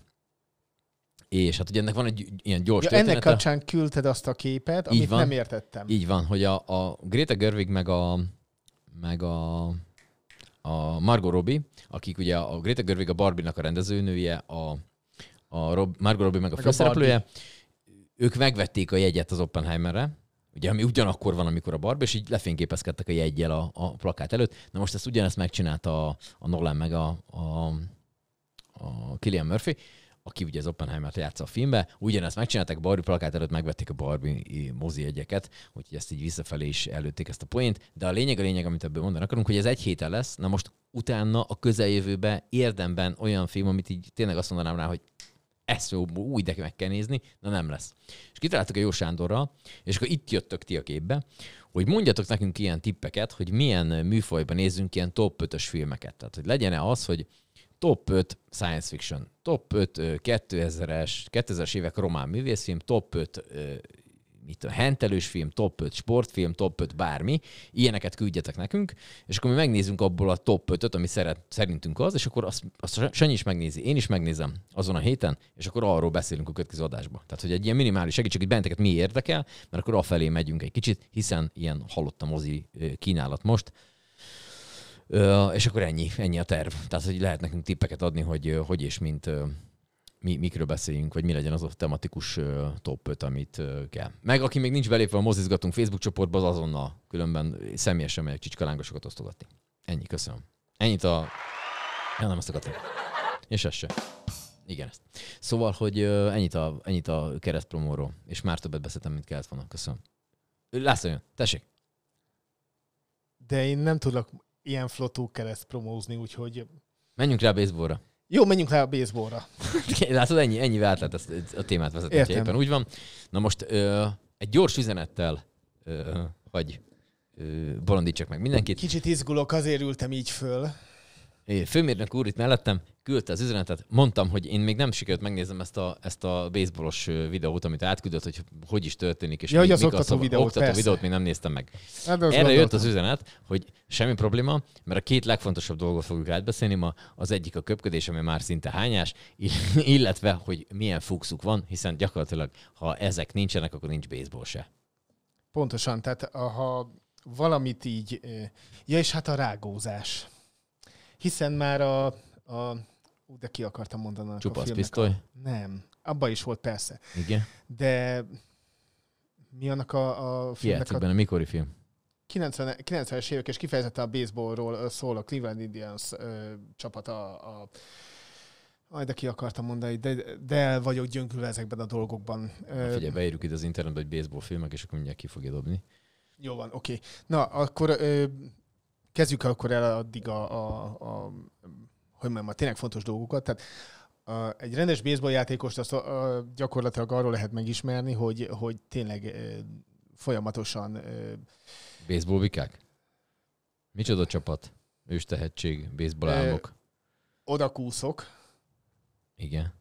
És hát ugye ennek van egy ilyen gyors a... Ja, ennek története. kapcsán küldted azt a képet, amit van. nem értettem. Így van, hogy a, a Greta Gerwig meg a, meg a, a Margot Robbie, akik ugye a Greta Gerwig a Barbie-nak a rendezőnője, a, a Rob, Margot Robbie meg a Meg a főszereplője, ők megvették a jegyet az Oppenheimerre, ugye, ami ugyanakkor van, amikor a Barbie, és így lefényképezkedtek a jegyel a, a plakát előtt. Na most ezt ugyanezt megcsinálta a, a Nolan meg a, a, a Killian Murphy, aki ugye az Oppenheimer-t játsza a filmbe, ugyanezt megcsinálták Barbie plakát előtt, megvették a Barbie mozi jegyeket, úgyhogy ezt így visszafelé is előtték ezt a poént, de a lényeg a lényeg, amit ebből mondani akarunk, hogy ez egy héten lesz, na most utána a közeljövőben érdemben olyan film, amit így tényleg azt mondanám rá, hogy ezt úgy de meg kell nézni, na nem lesz. És kitaláltuk a Jó Sándorral, és akkor itt jöttök ti a képbe, hogy mondjatok nekünk ilyen tippeket, hogy milyen műfajban nézzünk ilyen top 5-ös filmeket. Tehát, hogy legyen-e az, hogy top 5 science fiction, top 5 ö, 2000-es, 2000-es évek román művészfilm, top 5 ö, mit tudom, hentelős film, top 5 sportfilm, top 5 bármi, ilyeneket küldjetek nekünk, és akkor mi megnézzünk abból a top 5-öt, ami szeret, szerintünk az, és akkor azt, azt Sanyi is megnézi, én is megnézem azon a héten, és akkor arról beszélünk a következő adásban. Tehát, hogy egy ilyen minimális segítség, hogy benneteket mi érdekel, mert akkor afelé megyünk egy kicsit, hiszen ilyen halott a mozi kínálat most, és akkor ennyi, ennyi a terv. Tehát, hogy lehet nekünk tippeket adni, hogy hogy és mint mi, mikről beszéljünk, vagy mi legyen az a tematikus top 5, amit kell. Meg aki még nincs belépve a mozizgatunk Facebook csoportba, az azonnal különben személyesen megyek csicskalángosokat osztogatni. Ennyi, köszönöm. Ennyit a... Ja, nem ezt akartam. És ez se. Igen, ezt. Szóval, hogy ennyit a, ennyit a keresztpromóról, és már többet beszéltem, mint kellett volna. Köszönöm. László jön, tessék. De én nem tudok ilyen flotú kereszt promózni, úgyhogy... Menjünk rá a baseballra. Jó, menjünk rá a baseballra. Látod, ennyi, ennyi át lehet ezt, a témát vezetni, Értem. éppen úgy van. Na most ö, egy gyors üzenettel, ö, vagy ö, bolondítsak meg mindenkit. Kicsit izgulok, azért ültem így föl. É, Főmérnök úr itt mellettem küldte az üzenetet. Mondtam, hogy én még nem sikerült megnézem ezt a, ezt a baseballos videót, amit átküldött, hogy hogy is történik, és Ja, hogy mi- az mik a oktató szavak. videót, oktató persze. videót még nem néztem meg. Erre jött gondoltam. az üzenet, hogy semmi probléma, mert a két legfontosabb dolgot fogjuk átbeszélni ma. Az egyik a köpködés, ami már szinte hányás, ill- illetve, hogy milyen fuxuk van, hiszen gyakorlatilag, ha ezek nincsenek, akkor nincs baseball se. Pontosan, tehát a- ha valamit így... Ja, és hát a rágózás. Hiszen már a... a ú, de ki akartam mondani annak a Csupasz filmnek pisztoly? A, nem, abban is volt persze. Igen. De mi annak a, a Ki filmnek játszik a benne? Mikori film? 90, 90-es évek, és kifejezetten a baseballról szól a Cleveland Indians ö, csapata. A, Aj, de ki akartam mondani, de, de el vagyok gyönkülve ezekben a dolgokban. Na, figyelj, beírjuk itt az internetbe, hogy baseball filmek, és akkor mindjárt ki fogja dobni. Jó van, oké. Na, akkor ö, kezdjük akkor el addig a, a, a hogy mondjam, a tényleg fontos dolgokat. Tehát a, egy rendes baseball játékost azt a, a, gyakorlatilag arról lehet megismerni, hogy, hogy tényleg ö, folyamatosan ö, Baseball vikák? Micsoda csapat? Ős tehetség, baseball álmok. oda kúszok. Igen.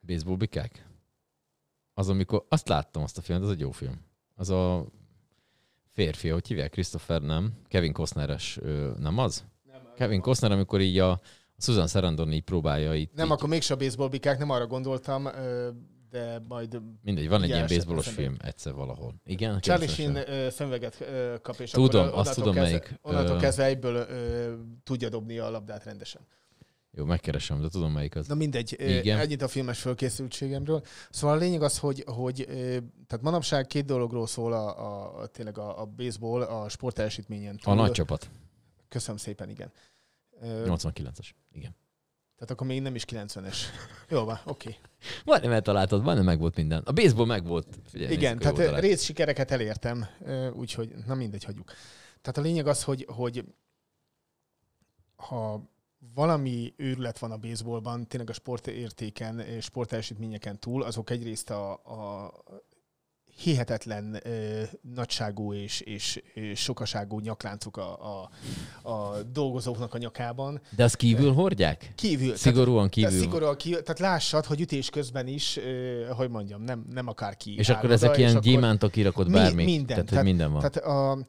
Baseball bikák? Az, amikor... Azt láttam, azt a filmet, az egy jó film. Az a férfi, hogy hívják? Christopher, nem? Kevin Costneres, nem az? Kevin Costner, amikor így a Susan Sarandon így próbálja itt... Nem, így, akkor mégse a baseball bikák, nem arra gondoltam, de majd Mindegy, van egy ilyen baseballos film egyszer valahol. Igen? Charlie 90-es Sheen szemüveget kap, és Tudom, akkor azt tudom, kezdve, melyik, Onnantól kezdve egyből ö, tudja dobni a labdát rendesen. Jó, megkeresem, de tudom melyik az. Na mindegy, Igen. ennyit a filmes fölkészültségemről. Szóval a lényeg az, hogy, hogy tehát manapság két dologról szól a, a, a tényleg a, a baseball, a sportteljesítményen. A nagy csapat. Köszönöm szépen, igen. Ö, 89-es. Igen. tehát akkor még nem is 90-es. Jó van, oké. Okay. Majdnem eltaláltad, majdnem meg volt minden. A baseball meg volt. Figyelj, Igen, nézzük, tehát rész sikereket elértem, úgyhogy na mindegy, hagyjuk. Tehát a lényeg az, hogy, hogy ha valami őrület van a baseballban, tényleg a sportértéken, és sportteljesítményeken túl, azok egyrészt a, a hihetetlen ö, nagyságú és, és, és sokaságú nyakláncok a, a, a dolgozóknak a nyakában. De azt kívül hordják? Kívül. Szigorúan kívül. tehát szigorúan kívül. Tehát lássad, hogy ütés közben is, ö, hogy mondjam, nem, nem akár ki. És akkor oda, ezek és ilyen gyémántok irakott Mi- bármi. minden. Tehát, hogy Tehát- minden van. Tehát a,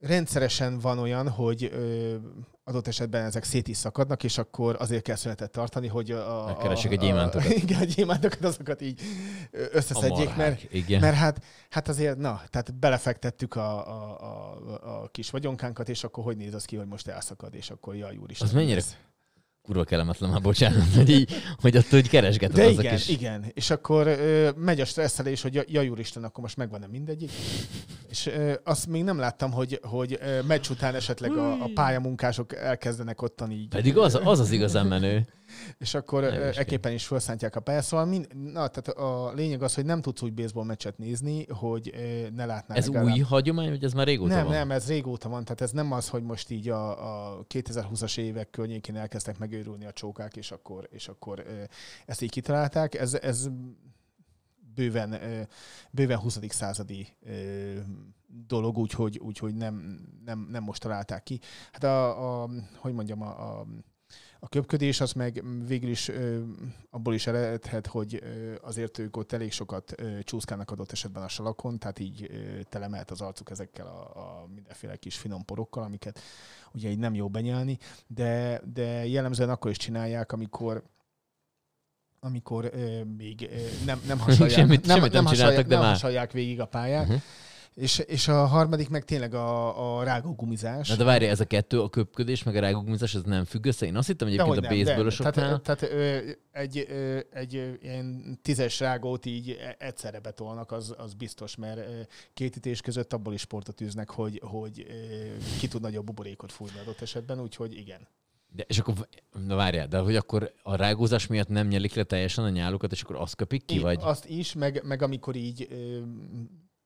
rendszeresen van olyan, hogy ö, adott esetben ezek szét is szakadnak, és akkor azért kell szünetet tartani, hogy a, a, Megkeressék a gyémántokat. igen, a gyémántokat, azokat így a összeszedjék, mert, marhák. Igen. mert hát, hát azért, na, tehát belefektettük a, a, a, a kis vagyonkánkat, és akkor hogy néz az ki, hogy most elszakad, és akkor jaj, úristen. Az mennyire ez- kurva kellemetlen már, bocsánat, hogy így, hogy ott úgy keresgeted De azok igen, is. igen. És akkor ö, megy a stresszelés, hogy ja- úristen, akkor most megvan-e mindegyik. És ö, azt még nem láttam, hogy, hogy ö, meccs után esetleg a, a pályamunkások elkezdenek ottan így. Pedig az az, az igazán menő. És akkor ekképpen is felszántják a pályát. Szóval mind, na, tehát a lényeg az, hogy nem tudsz úgy baseball meccset nézni, hogy ne látnál Ez legalább- új hagyomány, vagy ez már régóta nem, van? nem, ez régóta van, tehát ez nem az, hogy most így a, a 2020-as évek környékén elkezdtek megőrülni a csókák, és akkor, és akkor ezt így kitalálták. Ez, ez bőven, bőven 20. századi dolog, úgyhogy, úgyhogy nem, nem, nem most találták ki. Hát a, a hogy mondjam, a, a a köpködés az meg végül is abból is eredhet, hogy azért ők ott elég sokat csúszkálnak adott esetben a salakon, tehát így telemelt az arcuk ezekkel a, a mindenféle kis finom porokkal, amiket ugye így nem jó benyelni, de, de jellemzően akkor is csinálják, amikor amikor ö, még ö, nem, nem hasalják, Semmit- nem, semmit nem nem, hasalják, de nem már. hasalják végig a pályát. Uh-huh. És, és a harmadik meg tényleg a, a rágógumizás. Na de várj, ez a kettő, a köpködés, meg a rágógumizás, ez nem függ össze? Én azt hittem egyébként Dehogy a baseballosoknál. Tehát, tehát ö, egy, ö, egy ilyen tízes rágót így e- egyszerre betolnak, az, az biztos, mert két ütés között abból is sportot űznek, hogy, hogy ö, ki tud nagyobb buborékot fújni adott esetben, úgyhogy igen. De, és akkor, na várjál, de hogy akkor a rágózás miatt nem nyelik le teljesen a nyálukat, és akkor azt köpik ki, Í- vagy? Azt is, meg, meg amikor így ö,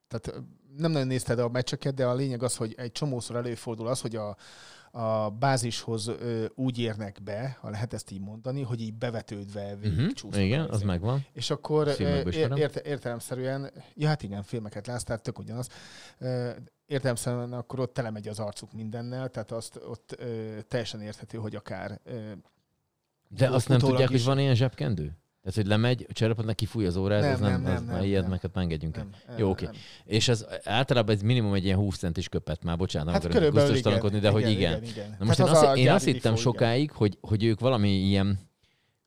tehát nem nagyon nézted a meccseket, de a lényeg az, hogy egy csomószor előfordul az, hogy a, a bázishoz ö, úgy érnek be, ha lehet ezt így mondani, hogy így bevetődve végig Uh-huh. csúsznak Igen, az megvan. És akkor ér, érte, értelemszerűen, ja hát igen, filmeket látsz, tehát tök ugyanaz, értelemszerűen akkor ott telemegy az arcuk mindennel, tehát azt ott ö, teljesen érthető, hogy akár ö, De azt nem tudják, is. hogy van ilyen zsebkendő? Tehát, hogy lemegy, a cserepatnak kifúj az órája, Nem, az nem, nem, nem, az, nem, már ilyet nem. már engedjünk el. nem, nem, Jó, oké. nem. És ez általában ez minimum egy ilyen 20 centis köpet már, bocsánat, Hát nem akarok körülbelül igen, de hogy igen. igen, igen. Na most Hát én, az azt, én azt hittem sokáig, hogy, hogy ők valami ilyen,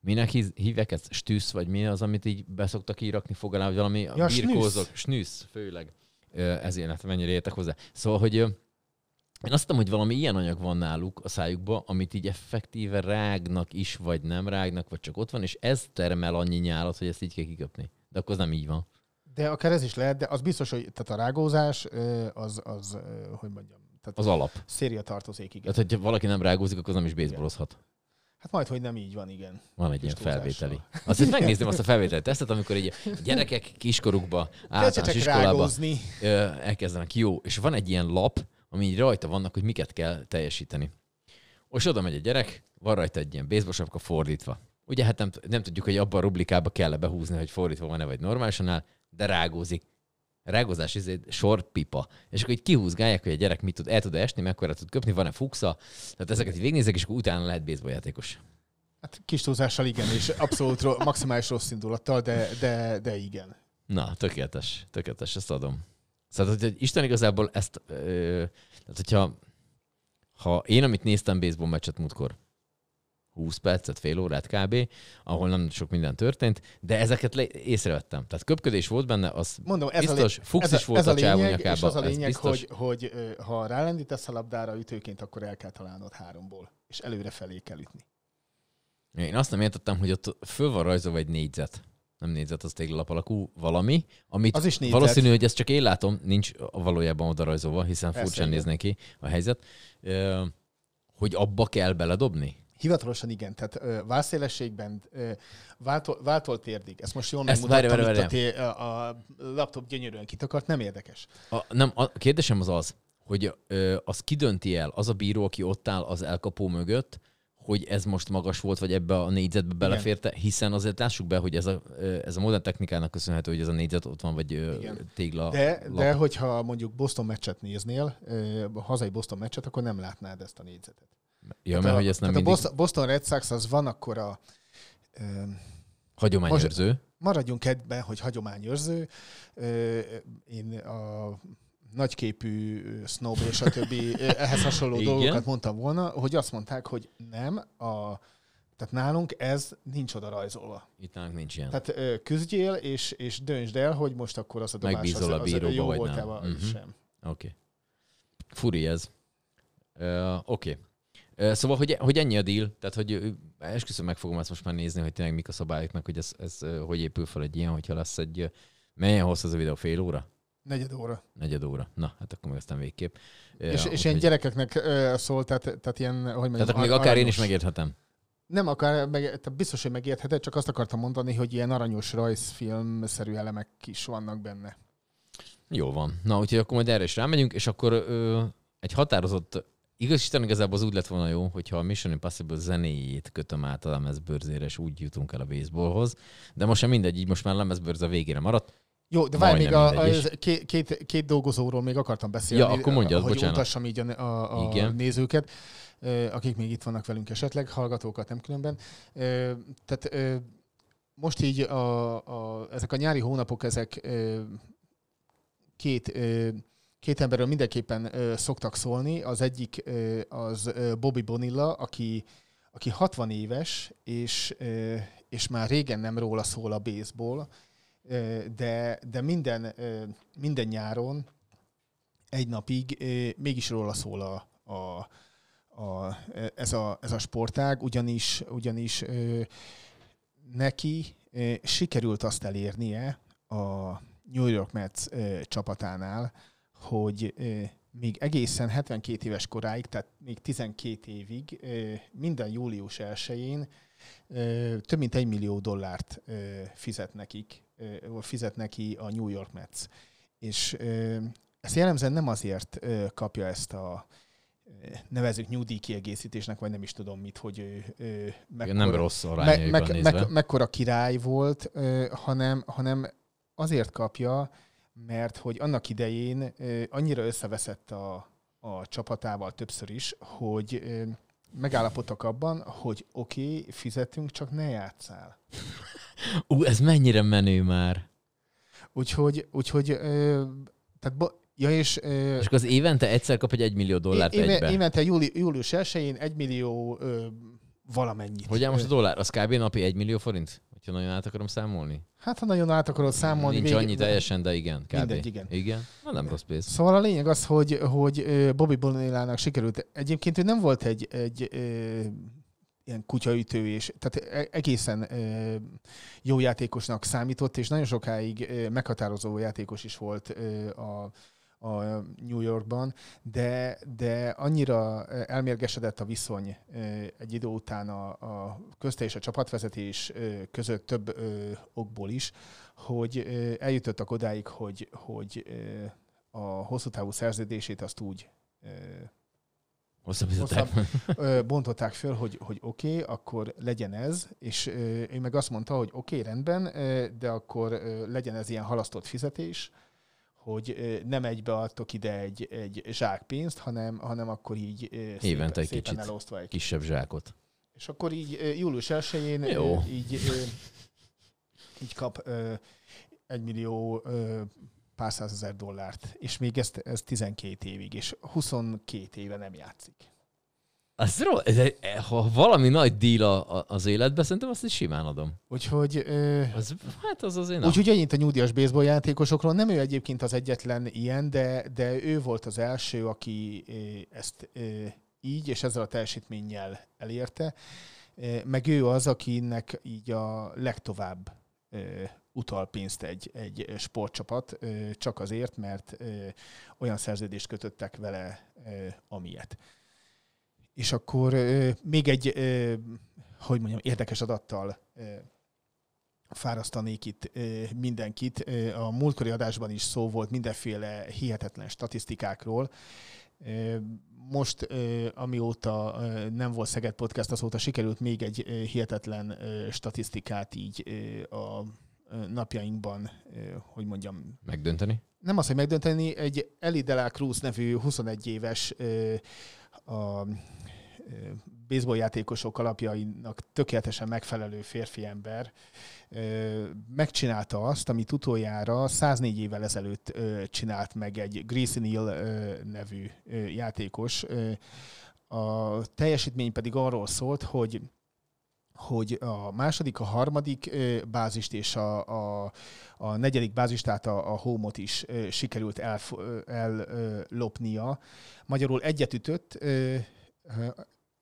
minek hívják ezt? Stűsz, vagy mi az, amit így beszoktak írakni fogalá, vagy valami Ja, birkózok. Snűsz, főleg. Ö, Ezért hát mennyire értek hozzá. Szóval, hogy én azt hittem, hogy valami ilyen anyag van náluk a szájukba, amit így effektíve rágnak is, vagy nem rágnak, vagy csak ott van, és ez termel annyi nyálat, hogy ezt így kell kiköpni. De akkor az nem így van. De akár ez is lehet, de az biztos, hogy tehát a rágózás az, az hogy mondjam, tehát Az alap. széria tartozék, igen. Tehát, hogyha valaki nem rágózik, akkor az nem is baseballozhat. Hát majd, hogy nem így van, igen. Van egy ilyen felvételi. Azt itt megnéztem azt a felvételi tesztet, amikor így a gyerekek kiskorukba, általános iskolába elkezdenek. Jó, és van egy ilyen lap, ami így rajta vannak, hogy miket kell teljesíteni. És oda megy a gyerek, van rajta egy ilyen baseball fordítva. Ugye hát nem, nem tudjuk, hogy abban a rublikába kell behúzni, hogy fordítva van-e, vagy normálisan áll, de rágózik. Rágózás, ez egy sorpipa. És akkor így kihúzgálják, hogy a gyerek mit tud, el tud esni, mekkora tud köpni, van-e fuxa. Tehát ezeket így végignézek, és akkor utána lehet baseball játékos. Hát kis túlzással igen, és abszolút ro- maximális rossz indulattal, de, de, de igen. Na, tökéletes, tökéletes, ezt adom. Szóval, hogy Isten igazából ezt, ö, tehát hogyha ha én, amit néztem baseball meccset múltkor, 20 percet, fél órát kb., ahol nem sok minden történt, de ezeket le- észrevettem. Tehát köpködés volt benne, az Mondom, ez biztos, a, lé- a, is volt ez a a csávó lényeg, és nyakába, az a lényeg, hogy, hogy ha rálendítesz a labdára ütőként, akkor el kell találnod háromból, és előre felé kell ütni. Én azt nem értettem, hogy ott föl van rajzolva egy négyzet. Nem négyzet, az téglalap alakú valami, amit Az is négyzet. valószínű, hogy ezt csak én látom, nincs valójában oda rajzolva, hiszen Persze, furcsán néz neki a helyzet, hogy abba kell beledobni. Hivatalosan igen, tehát ö, válszélességben ö, váltol, térdig. Ezt most jól megmutattam, várj, itt várj, a, a, a laptop gyönyörűen kitakart, nem érdekes. A, nem, a kérdésem az az, hogy ö, az kidönti el, az a bíró, aki ott áll az elkapó mögött, hogy ez most magas volt, vagy ebbe a négyzetbe beleférte, hiszen azért lássuk be, hogy ez a, ez a modern technikának köszönhető, hogy ez a négyzet ott van, vagy Igen. tégla. De, lap. de hogyha mondjuk Boston meccset néznél, a hazai Boston meccset, akkor nem látnád ezt a négyzetet. ja, mert a, hogy ezt nem mindig a Boston, Red Sox az van akkor a hagyományőrző. maradjunk ebben, hogy hagyományőrző. Én a nagyképű snob és a többi ehhez hasonló Igen. dolgokat mondtam volna, hogy azt mondták, hogy nem, a, tehát nálunk ez nincs oda rajzolva. Itt nálunk nincs ilyen. Tehát ö, küzdjél, és, és döntsd el, hogy most akkor az a dobás Megbízol az, a az, bíróba, jó vagy volt-e, vagy Mhm. sem. Oké. Okay. Furi ez. Uh, Oké. Okay. Uh, szóval, hogy, hogy ennyi a deal, tehát hogy esküszöm meg fogom ezt most már nézni, hogy tényleg mik a szabályok, meg hogy ez, ez hogy épül fel egy ilyen, hogyha lesz egy, ö, melyen hosszú ez a videó, fél óra? Negyed óra. Negyed óra. Na, hát akkor meg aztán végképp. És, és úgyhogy- ilyen gyerekeknek ö, szól, tehát, tehát ilyen, hogy mondjam, Tehát akkor még akár én is aranyos- megérthetem. Nem akár, meg, tehát biztos, hogy megértheted, csak azt akartam mondani, hogy ilyen aranyos rajzfilmszerű elemek is vannak benne. Jó van. Na, úgyhogy akkor majd erre is rámegyünk, és akkor ö, egy határozott, igaz Isten igazából az úgy lett volna jó, hogyha a Mission Impossible zenéjét kötöm át a lemezbőrzére, és úgy jutunk el a baseballhoz. De most sem mindegy, így most már a lemezbőrz a végére maradt. Jó, de várj még, a, a, két, két, két dolgozóról még akartam beszélni. Ja, akkor mondjad, hogy bocsánat. utassam így a, a, a Igen. nézőket, akik még itt vannak velünk esetleg, hallgatókat nem különben. Tehát most így a, a, ezek a nyári hónapok, ezek két, két emberről mindenképpen szoktak szólni. Az egyik az Bobby Bonilla, aki, aki 60 éves, és, és már régen nem róla szól a baseball, de, de minden, minden nyáron egy napig mégis róla szól a, a, a, ez, a, ez a sportág, ugyanis, ugyanis neki sikerült azt elérnie a New York Mets csapatánál, hogy még egészen 72 éves koráig, tehát még 12 évig, minden július 1-én ö, több mint egy millió dollárt fizet nekik, fizet neki a New York Mets. és ezt jellemzően nem azért kapja ezt a nevezük nyugdíjkiegészítésnek, vagy nem is tudom mit, hogy ő, ő Igen, nem rossz meg, nézve. meg, mekkora király volt, ö, hanem, hanem azért kapja, mert hogy annak idején ö, annyira összeveszett a, a csapatával többször is, hogy ö, megállapodtak abban, hogy oké, okay, fizetünk, csak ne játszál. Ú, ez mennyire menő már. Úgyhogy, úgyhogy ö, tehát bo- ja és, ö, És akkor az évente egyszer kap egy 1 millió dollárt éve, egybe. évente júli, július 1-én 1 millió ö, valamennyit. Hogy most a dollár? Az kb. napi 1 millió forint? Hogyha nagyon át akarom számolni? Hát, ha nagyon át akarod számolni. Nincs vég- annyi teljesen, de igen. Kb. Mindegy, igen. Igen? Na, nem rossz pénz. Szóval a lényeg az, hogy, hogy Bobby Bonillának sikerült. Egyébként ő nem volt egy, egy ilyen kutyaütő, és tehát e- egészen ö, jó játékosnak számított, és nagyon sokáig ö, meghatározó játékos is volt ö, a, a New Yorkban, de, de annyira ö, elmérgesedett a viszony ö, egy idő után a, a közte és a csapatvezetés ö, között több okból is, hogy eljutottak odáig, hogy, hogy a hosszú távú szerződését azt úgy Hosszabbították. hosszabb, bontották föl, hogy, hogy oké, okay, akkor legyen ez, és ő meg azt mondta, hogy oké, okay, rendben, de akkor legyen ez ilyen halasztott fizetés, hogy nem egybeadtok ide egy, egy zsák pénzt, hanem, hanem akkor így szépen, Évente egy szépen kicsit. elosztva egy Kisebb zsákot. és akkor így július 1-én ö, Jó. így, így kap egy millió pár százezer dollárt, és még ezt, ez 12 évig, és 22 éve nem játszik. Az ro- egy- ha valami nagy díl az életben, szerintem azt is simán adom. Úgyhogy, ö, Az, hát az azért nem. úgyhogy ennyit a nyugdíjas baseball játékosokról. Nem ő egyébként az egyetlen ilyen, de, de ő volt az első, aki ezt így és ezzel a teljesítménnyel elérte. Meg ő az, akinek így a legtovább utal pénzt egy, egy sportcsapat, csak azért, mert olyan szerződést kötöttek vele, amilyet. És akkor ö, még egy, ö, hogy mondjam, érdekes adattal ö, fárasztanék itt mindenkit. A múltkori adásban is szó volt mindenféle hihetetlen statisztikákról. Most, amióta nem volt Szeged Podcast, azóta sikerült még egy hihetetlen statisztikát így a napjainkban, hogy mondjam, Megdönteni? nem az, hogy megdönteni, egy Eli de la Cruz nevű 21 éves a ö, baseball játékosok alapjainak tökéletesen megfelelő férfi ember megcsinálta azt, amit utoljára 104 évvel ezelőtt csinált meg egy Gracie Neal nevű játékos. A teljesítmény pedig arról szólt, hogy hogy a második, a harmadik bázist és a, a, a negyedik bázist, tehát a, a homot is sikerült ellopnia. Magyarul egyet ütött,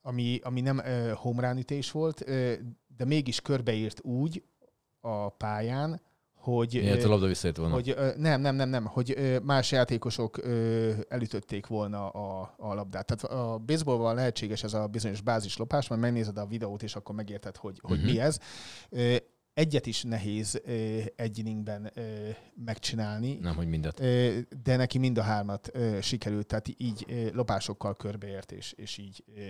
ami, ami nem ö, home run ütés volt, ö, de mégis körbeírt úgy a pályán, hogy, Miért a labda visszajött volna? hogy ö, nem, nem, nem, nem, hogy ö, más játékosok ö, elütötték volna a, a labdát. Tehát a baseballban lehetséges ez a bizonyos bázislopás, majd megnézed a videót, és akkor megérted, hogy, hogy Mhm. mi ez. Ö, Egyet is nehéz ö, egy inningben ö, megcsinálni, Nem, hogy mindet. Ö, de neki mind a hármat ö, sikerült, tehát így ö, lopásokkal körbeért, és, és így ö,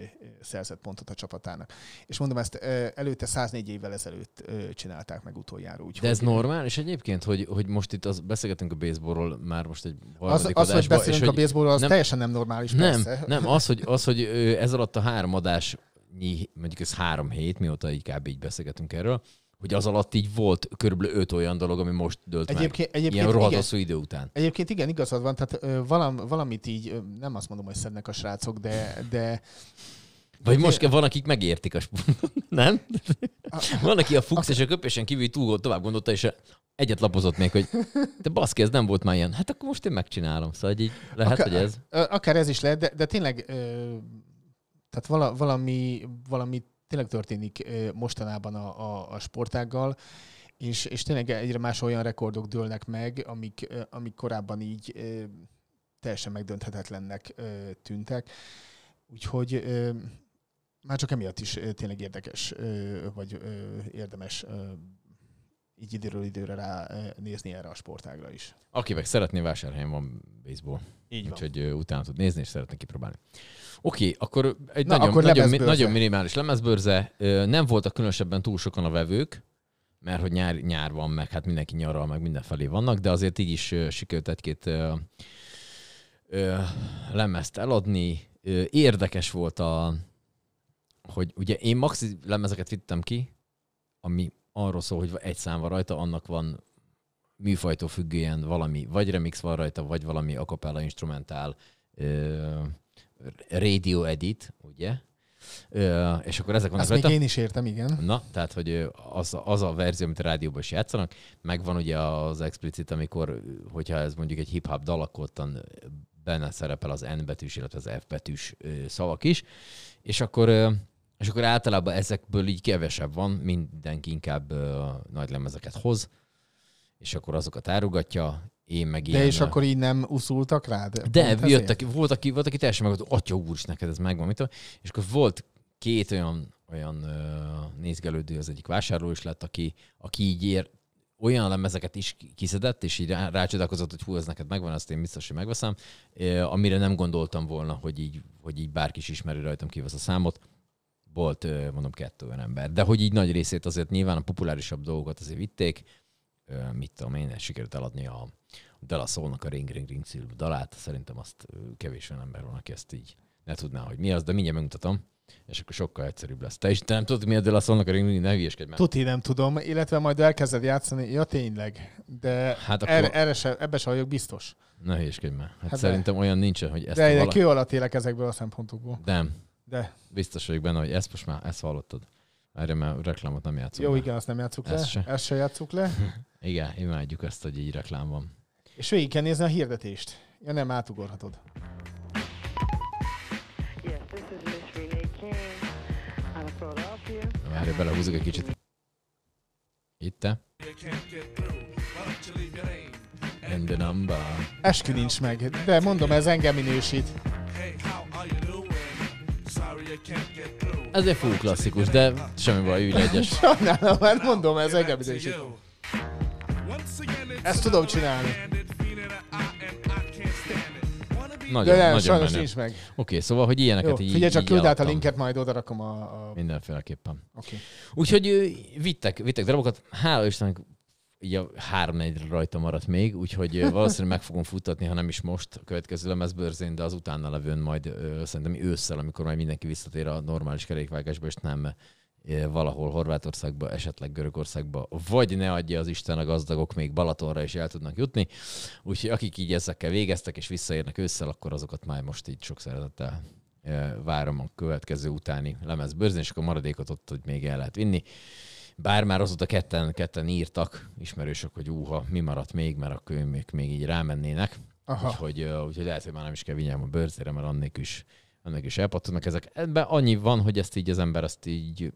szerzett pontot a csapatának. És mondom, ezt ö, előtte 104 évvel ezelőtt ö, csinálták meg utoljára. Úgy, De ez normális egyébként, hogy, hogy most itt az, beszélgetünk a baseballról már most egy Az, az hogy beszélünk és a baseballról, az nem- teljesen nem normális, Nem, persze. nem, az, hogy, az, hogy ez alatt a három adás, mondjuk ez három hét, mióta így kb. így beszélgetünk erről, hogy az alatt így volt körülbelül öt olyan dolog, ami most dölt Egyébként, meg. egyébként, Ilyen rohadt hosszú idő után. egyébként igen, igazad van, tehát ö, valam, valamit így, ö, nem azt mondom, hogy szednek a srácok, de, de Vagy most té- van, akik megértik a sportot, nem? Van, aki a fuchs és a köpésen kívül túl tovább gondolta, és egyet lapozott még, hogy de baszki, ez nem volt már ilyen. Hát akkor most én megcsinálom. Szóval így lehet, Akár- hogy ez. Akár ez is lehet, de, de tényleg, ö, tehát vala, valami, valami tényleg történik mostanában a, a, a sportággal, és, és tényleg egyre más olyan rekordok dőlnek meg, amik, amik korábban így teljesen megdönthetetlennek tűntek. Úgyhogy már csak emiatt is tényleg érdekes, vagy érdemes így időről időre rá nézni erre a sportágra is. Aki meg szeretné, vásárhelyen van baseball. Így van. Úgyhogy utána tud nézni, és szeretne kipróbálni. Oké, akkor egy Na, nagyon, akkor nagyon, mi- nagyon minimális lemezbőrze. Ö, Nem voltak különösebben túl sokan a vevők, mert hogy nyár, nyár van, meg hát mindenki nyaral, meg mindenfelé vannak, de azért így is sikerült egy-két lemezt eladni. Érdekes volt a, hogy ugye én maxi lemezeket vittem ki, ami arról szól, hogy egy szám van rajta, annak van műfajtól függően valami, vagy remix van rajta, vagy valami acapella instrumentál, ö, radio edit, ugye? Ö, és akkor ezek vannak Ezt még rajta. én is értem, igen. Na, tehát, hogy az, az a verzió, amit a rádióban is játszanak, megvan ugye az explicit, amikor, hogyha ez mondjuk egy hip-hop dal, akkor ottan benne szerepel az N betűs, illetve az F betűs szavak is, és akkor, és akkor általában ezekből így kevesebb van, mindenki inkább ö, nagy lemezeket hoz, és akkor azokat árugatja, én meg De ilyen, és ö, akkor így nem uszultak rád? de jöttek, volt, aki, volt, aki teljesen meg, atya úr, is neked ez megvan, mit tudom. És akkor volt két olyan, olyan uh, nézgelődő, az egyik vásárló is lett, aki, aki így ér, olyan lemezeket is kiszedett, és így rá, rácsodálkozott, hogy hú, ez neked megvan, azt én biztos, hogy megveszem, amire nem gondoltam volna, hogy így, hogy így bárki is ismeri rajtam, kivesz a számot. Volt, mondom, kettő olyan ember. De hogy így nagy részét azért nyilván a populárisabb dolgokat azért vitték, mit tudom én, sikerült eladni a Dala szólnak a Ring Ring Ring című dalát. Szerintem azt kevés olyan ember van, aki ezt így ne tudná, hogy mi az, de mindjárt megmutatom. És akkor sokkal egyszerűbb lesz. Te is te nem tudod, hogy mi a szólnak a Ring, ne hülyeskedj már. Tuti nem tudom, illetve majd elkezded játszani. Ja, tényleg. De Hát akkor- erre, erre se, ebbe se vagyok biztos. Ne hülyeskedj már. Hát, Hát hát de- szerintem olyan nincsen, hogy ezt De a én vala... kő alatt élek ezekből a szempontokból. Nem. De Biztos vagyok benne, hogy ezt most már, ezt hallottad. Erre már reklámot nem játszunk. jó, már. igen, azt nem játsszuk le. Ezt se. Ezt se játsszuk le. Igen, imádjuk ezt, hogy így reklám van. És végig kell nézni a hirdetést. Ja nem, átugorhatod. Várj, belehúzok egy kicsit. Itt te. And the number. Eskü nincs meg, de mondom, ez engem minősít. Ez egy full klasszikus, de semmi baj, ülj egyes. Sajnálom, mert mondom, ez engem minősít. Ezt tudom csinálni. Nagyon, De nem, nagyon sajnos menő. nincs meg. Oké, szóval, hogy ilyeneket Jó, így figyelj, csak így küld át a linket, majd oda rakom a... a... Mindenféleképpen. Oké. Úgyhogy vittek, vittek darabokat. Hála Istennek így a három négyre rajta maradt még, úgyhogy valószínűleg meg fogom futtatni, ha nem is most a következő lemezbőrzén, de az utána levőn majd ö, szerintem ősszel, amikor majd mindenki visszatér a normális kerékvágásba, és nem ö, valahol Horvátországba, esetleg Görögországba, vagy ne adja az Isten a gazdagok még Balatonra is el tudnak jutni. Úgyhogy akik így ezekkel végeztek és visszaérnek ősszel, akkor azokat már most így sok szeretettel várom a következő utáni lemezbőrzén, és akkor maradékot ott, hogy még el lehet vinni. Bár már azóta ketten, ketten írtak ismerősök, hogy úha, mi maradt még, mert akkor ők még, így rámennének. Aha. Úgyhogy, úgyhogy lehet, hogy már nem is kell vigyem a bőrzére, mert annék is, annék is elpattannak ezek. Ebben annyi van, hogy ezt így az ember ezt így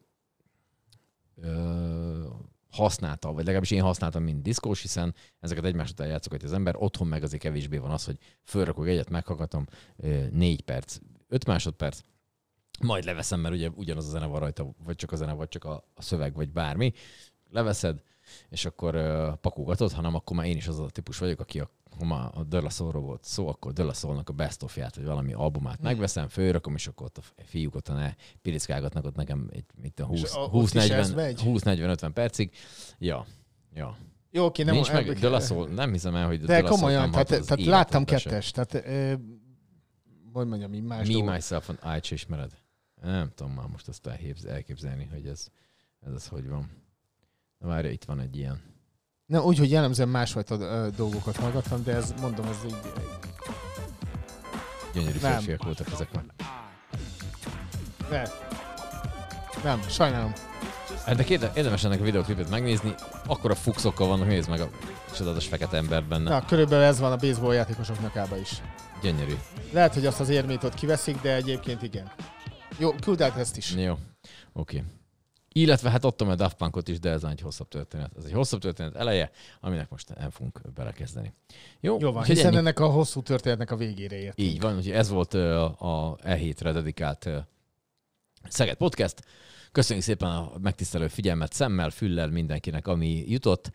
ö, használta, vagy legalábbis én használtam, mint diszkós, hiszen ezeket egymás után játszogatja az ember. Otthon meg azért kevésbé van az, hogy fölrakok egyet, meghallgatom, négy perc, öt másodperc, majd leveszem, mert ugye ugyanaz a zene van rajta, vagy csak a zene, vagy csak a, a szöveg, vagy bármi. Leveszed, és akkor uh, pakogatod, hanem akkor már én is az a típus vagyok, aki a, ha már a Dölla Soulról volt szó, akkor Dölla Soulnak a best of-ját, vagy valami albumát megveszem, fölrakom, és akkor ott a fiúk ott ne piriszkálgatnak ott nekem egy, mit a És 20, a- ott 20 is ez 40, megy? 20 40 50 percig. Ja, ja. Jó, oké, nem... Nincs meg, Dölla Soul, nem hiszem el, hogy De Soul komolyan, tehát, tehát láttam kettes, tehát... Ö, hogy mondjam, így más Me, dolgok. myself and I ismered? Nem tudom már most azt elképzelni, hogy ez, ez az hogy van. Na várja, itt van egy ilyen. Nem, úgy, hogy jellemzően másfajta ö, dolgokat hallgattam, de ez, mondom, ez így... Gyönyörű Nem. férfiak voltak ezek már. Nem. Nem, sajnálom. Hát de érde- érdemes ennek a videoklipet megnézni. Akkor a fuxokkal vannak, nézd meg a csodálatos fekete ember benne. Na, körülbelül ez van a baseball játékosok nyakába is. Gyönyörű. Lehet, hogy azt az érmét ott kiveszik, de egyébként igen. Jó, küld át ezt is. Jó, oké. Illetve hát ott a Daft Punkot is, de ez egy hosszabb történet. Ez egy hosszabb történet eleje, aminek most nem fogunk belekezdeni. Jó, Jó van, hiszen ennyi. ennek a hosszú történetnek a végére ért. Így van, úgyhogy ez volt a E hétre dedikált ö, Szeged Podcast. Köszönjük szépen a megtisztelő figyelmet szemmel, füllel mindenkinek, ami jutott.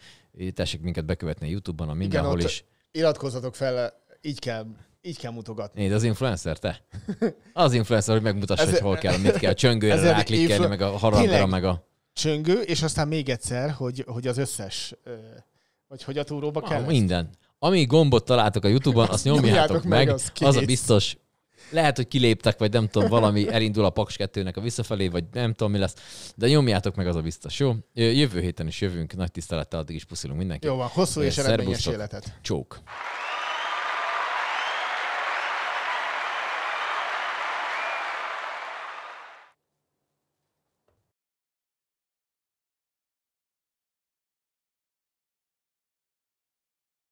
Tessék minket bekövetni a YouTube-on, a mindenhol ott is. Iratkozzatok fel, így kell, így kell mutogatni. Nézd, az influencer, te? Az influencer, hogy megmutassa, hogy hol kell, mit kell, csöngőre ráklikkelni, influ- meg a Tényleg. meg a... Csöngő, és aztán még egyszer, hogy, hogy az összes, vagy hogy a túróba kell. Ah, minden. Ami gombot találtok a YouTube-on, azt nyomjátok meg, az az a biztos. Lehet, hogy kiléptek, vagy nem tudom, valami elindul a Paks 2-nek a visszafelé, vagy nem tudom, mi lesz. De nyomjátok meg, az a biztos. Jó? Jövő héten is jövünk. Nagy tisztelettel addig is puszilunk mindenkit. Jó van, hosszú és Szervusztok. eredményes életet. Csók.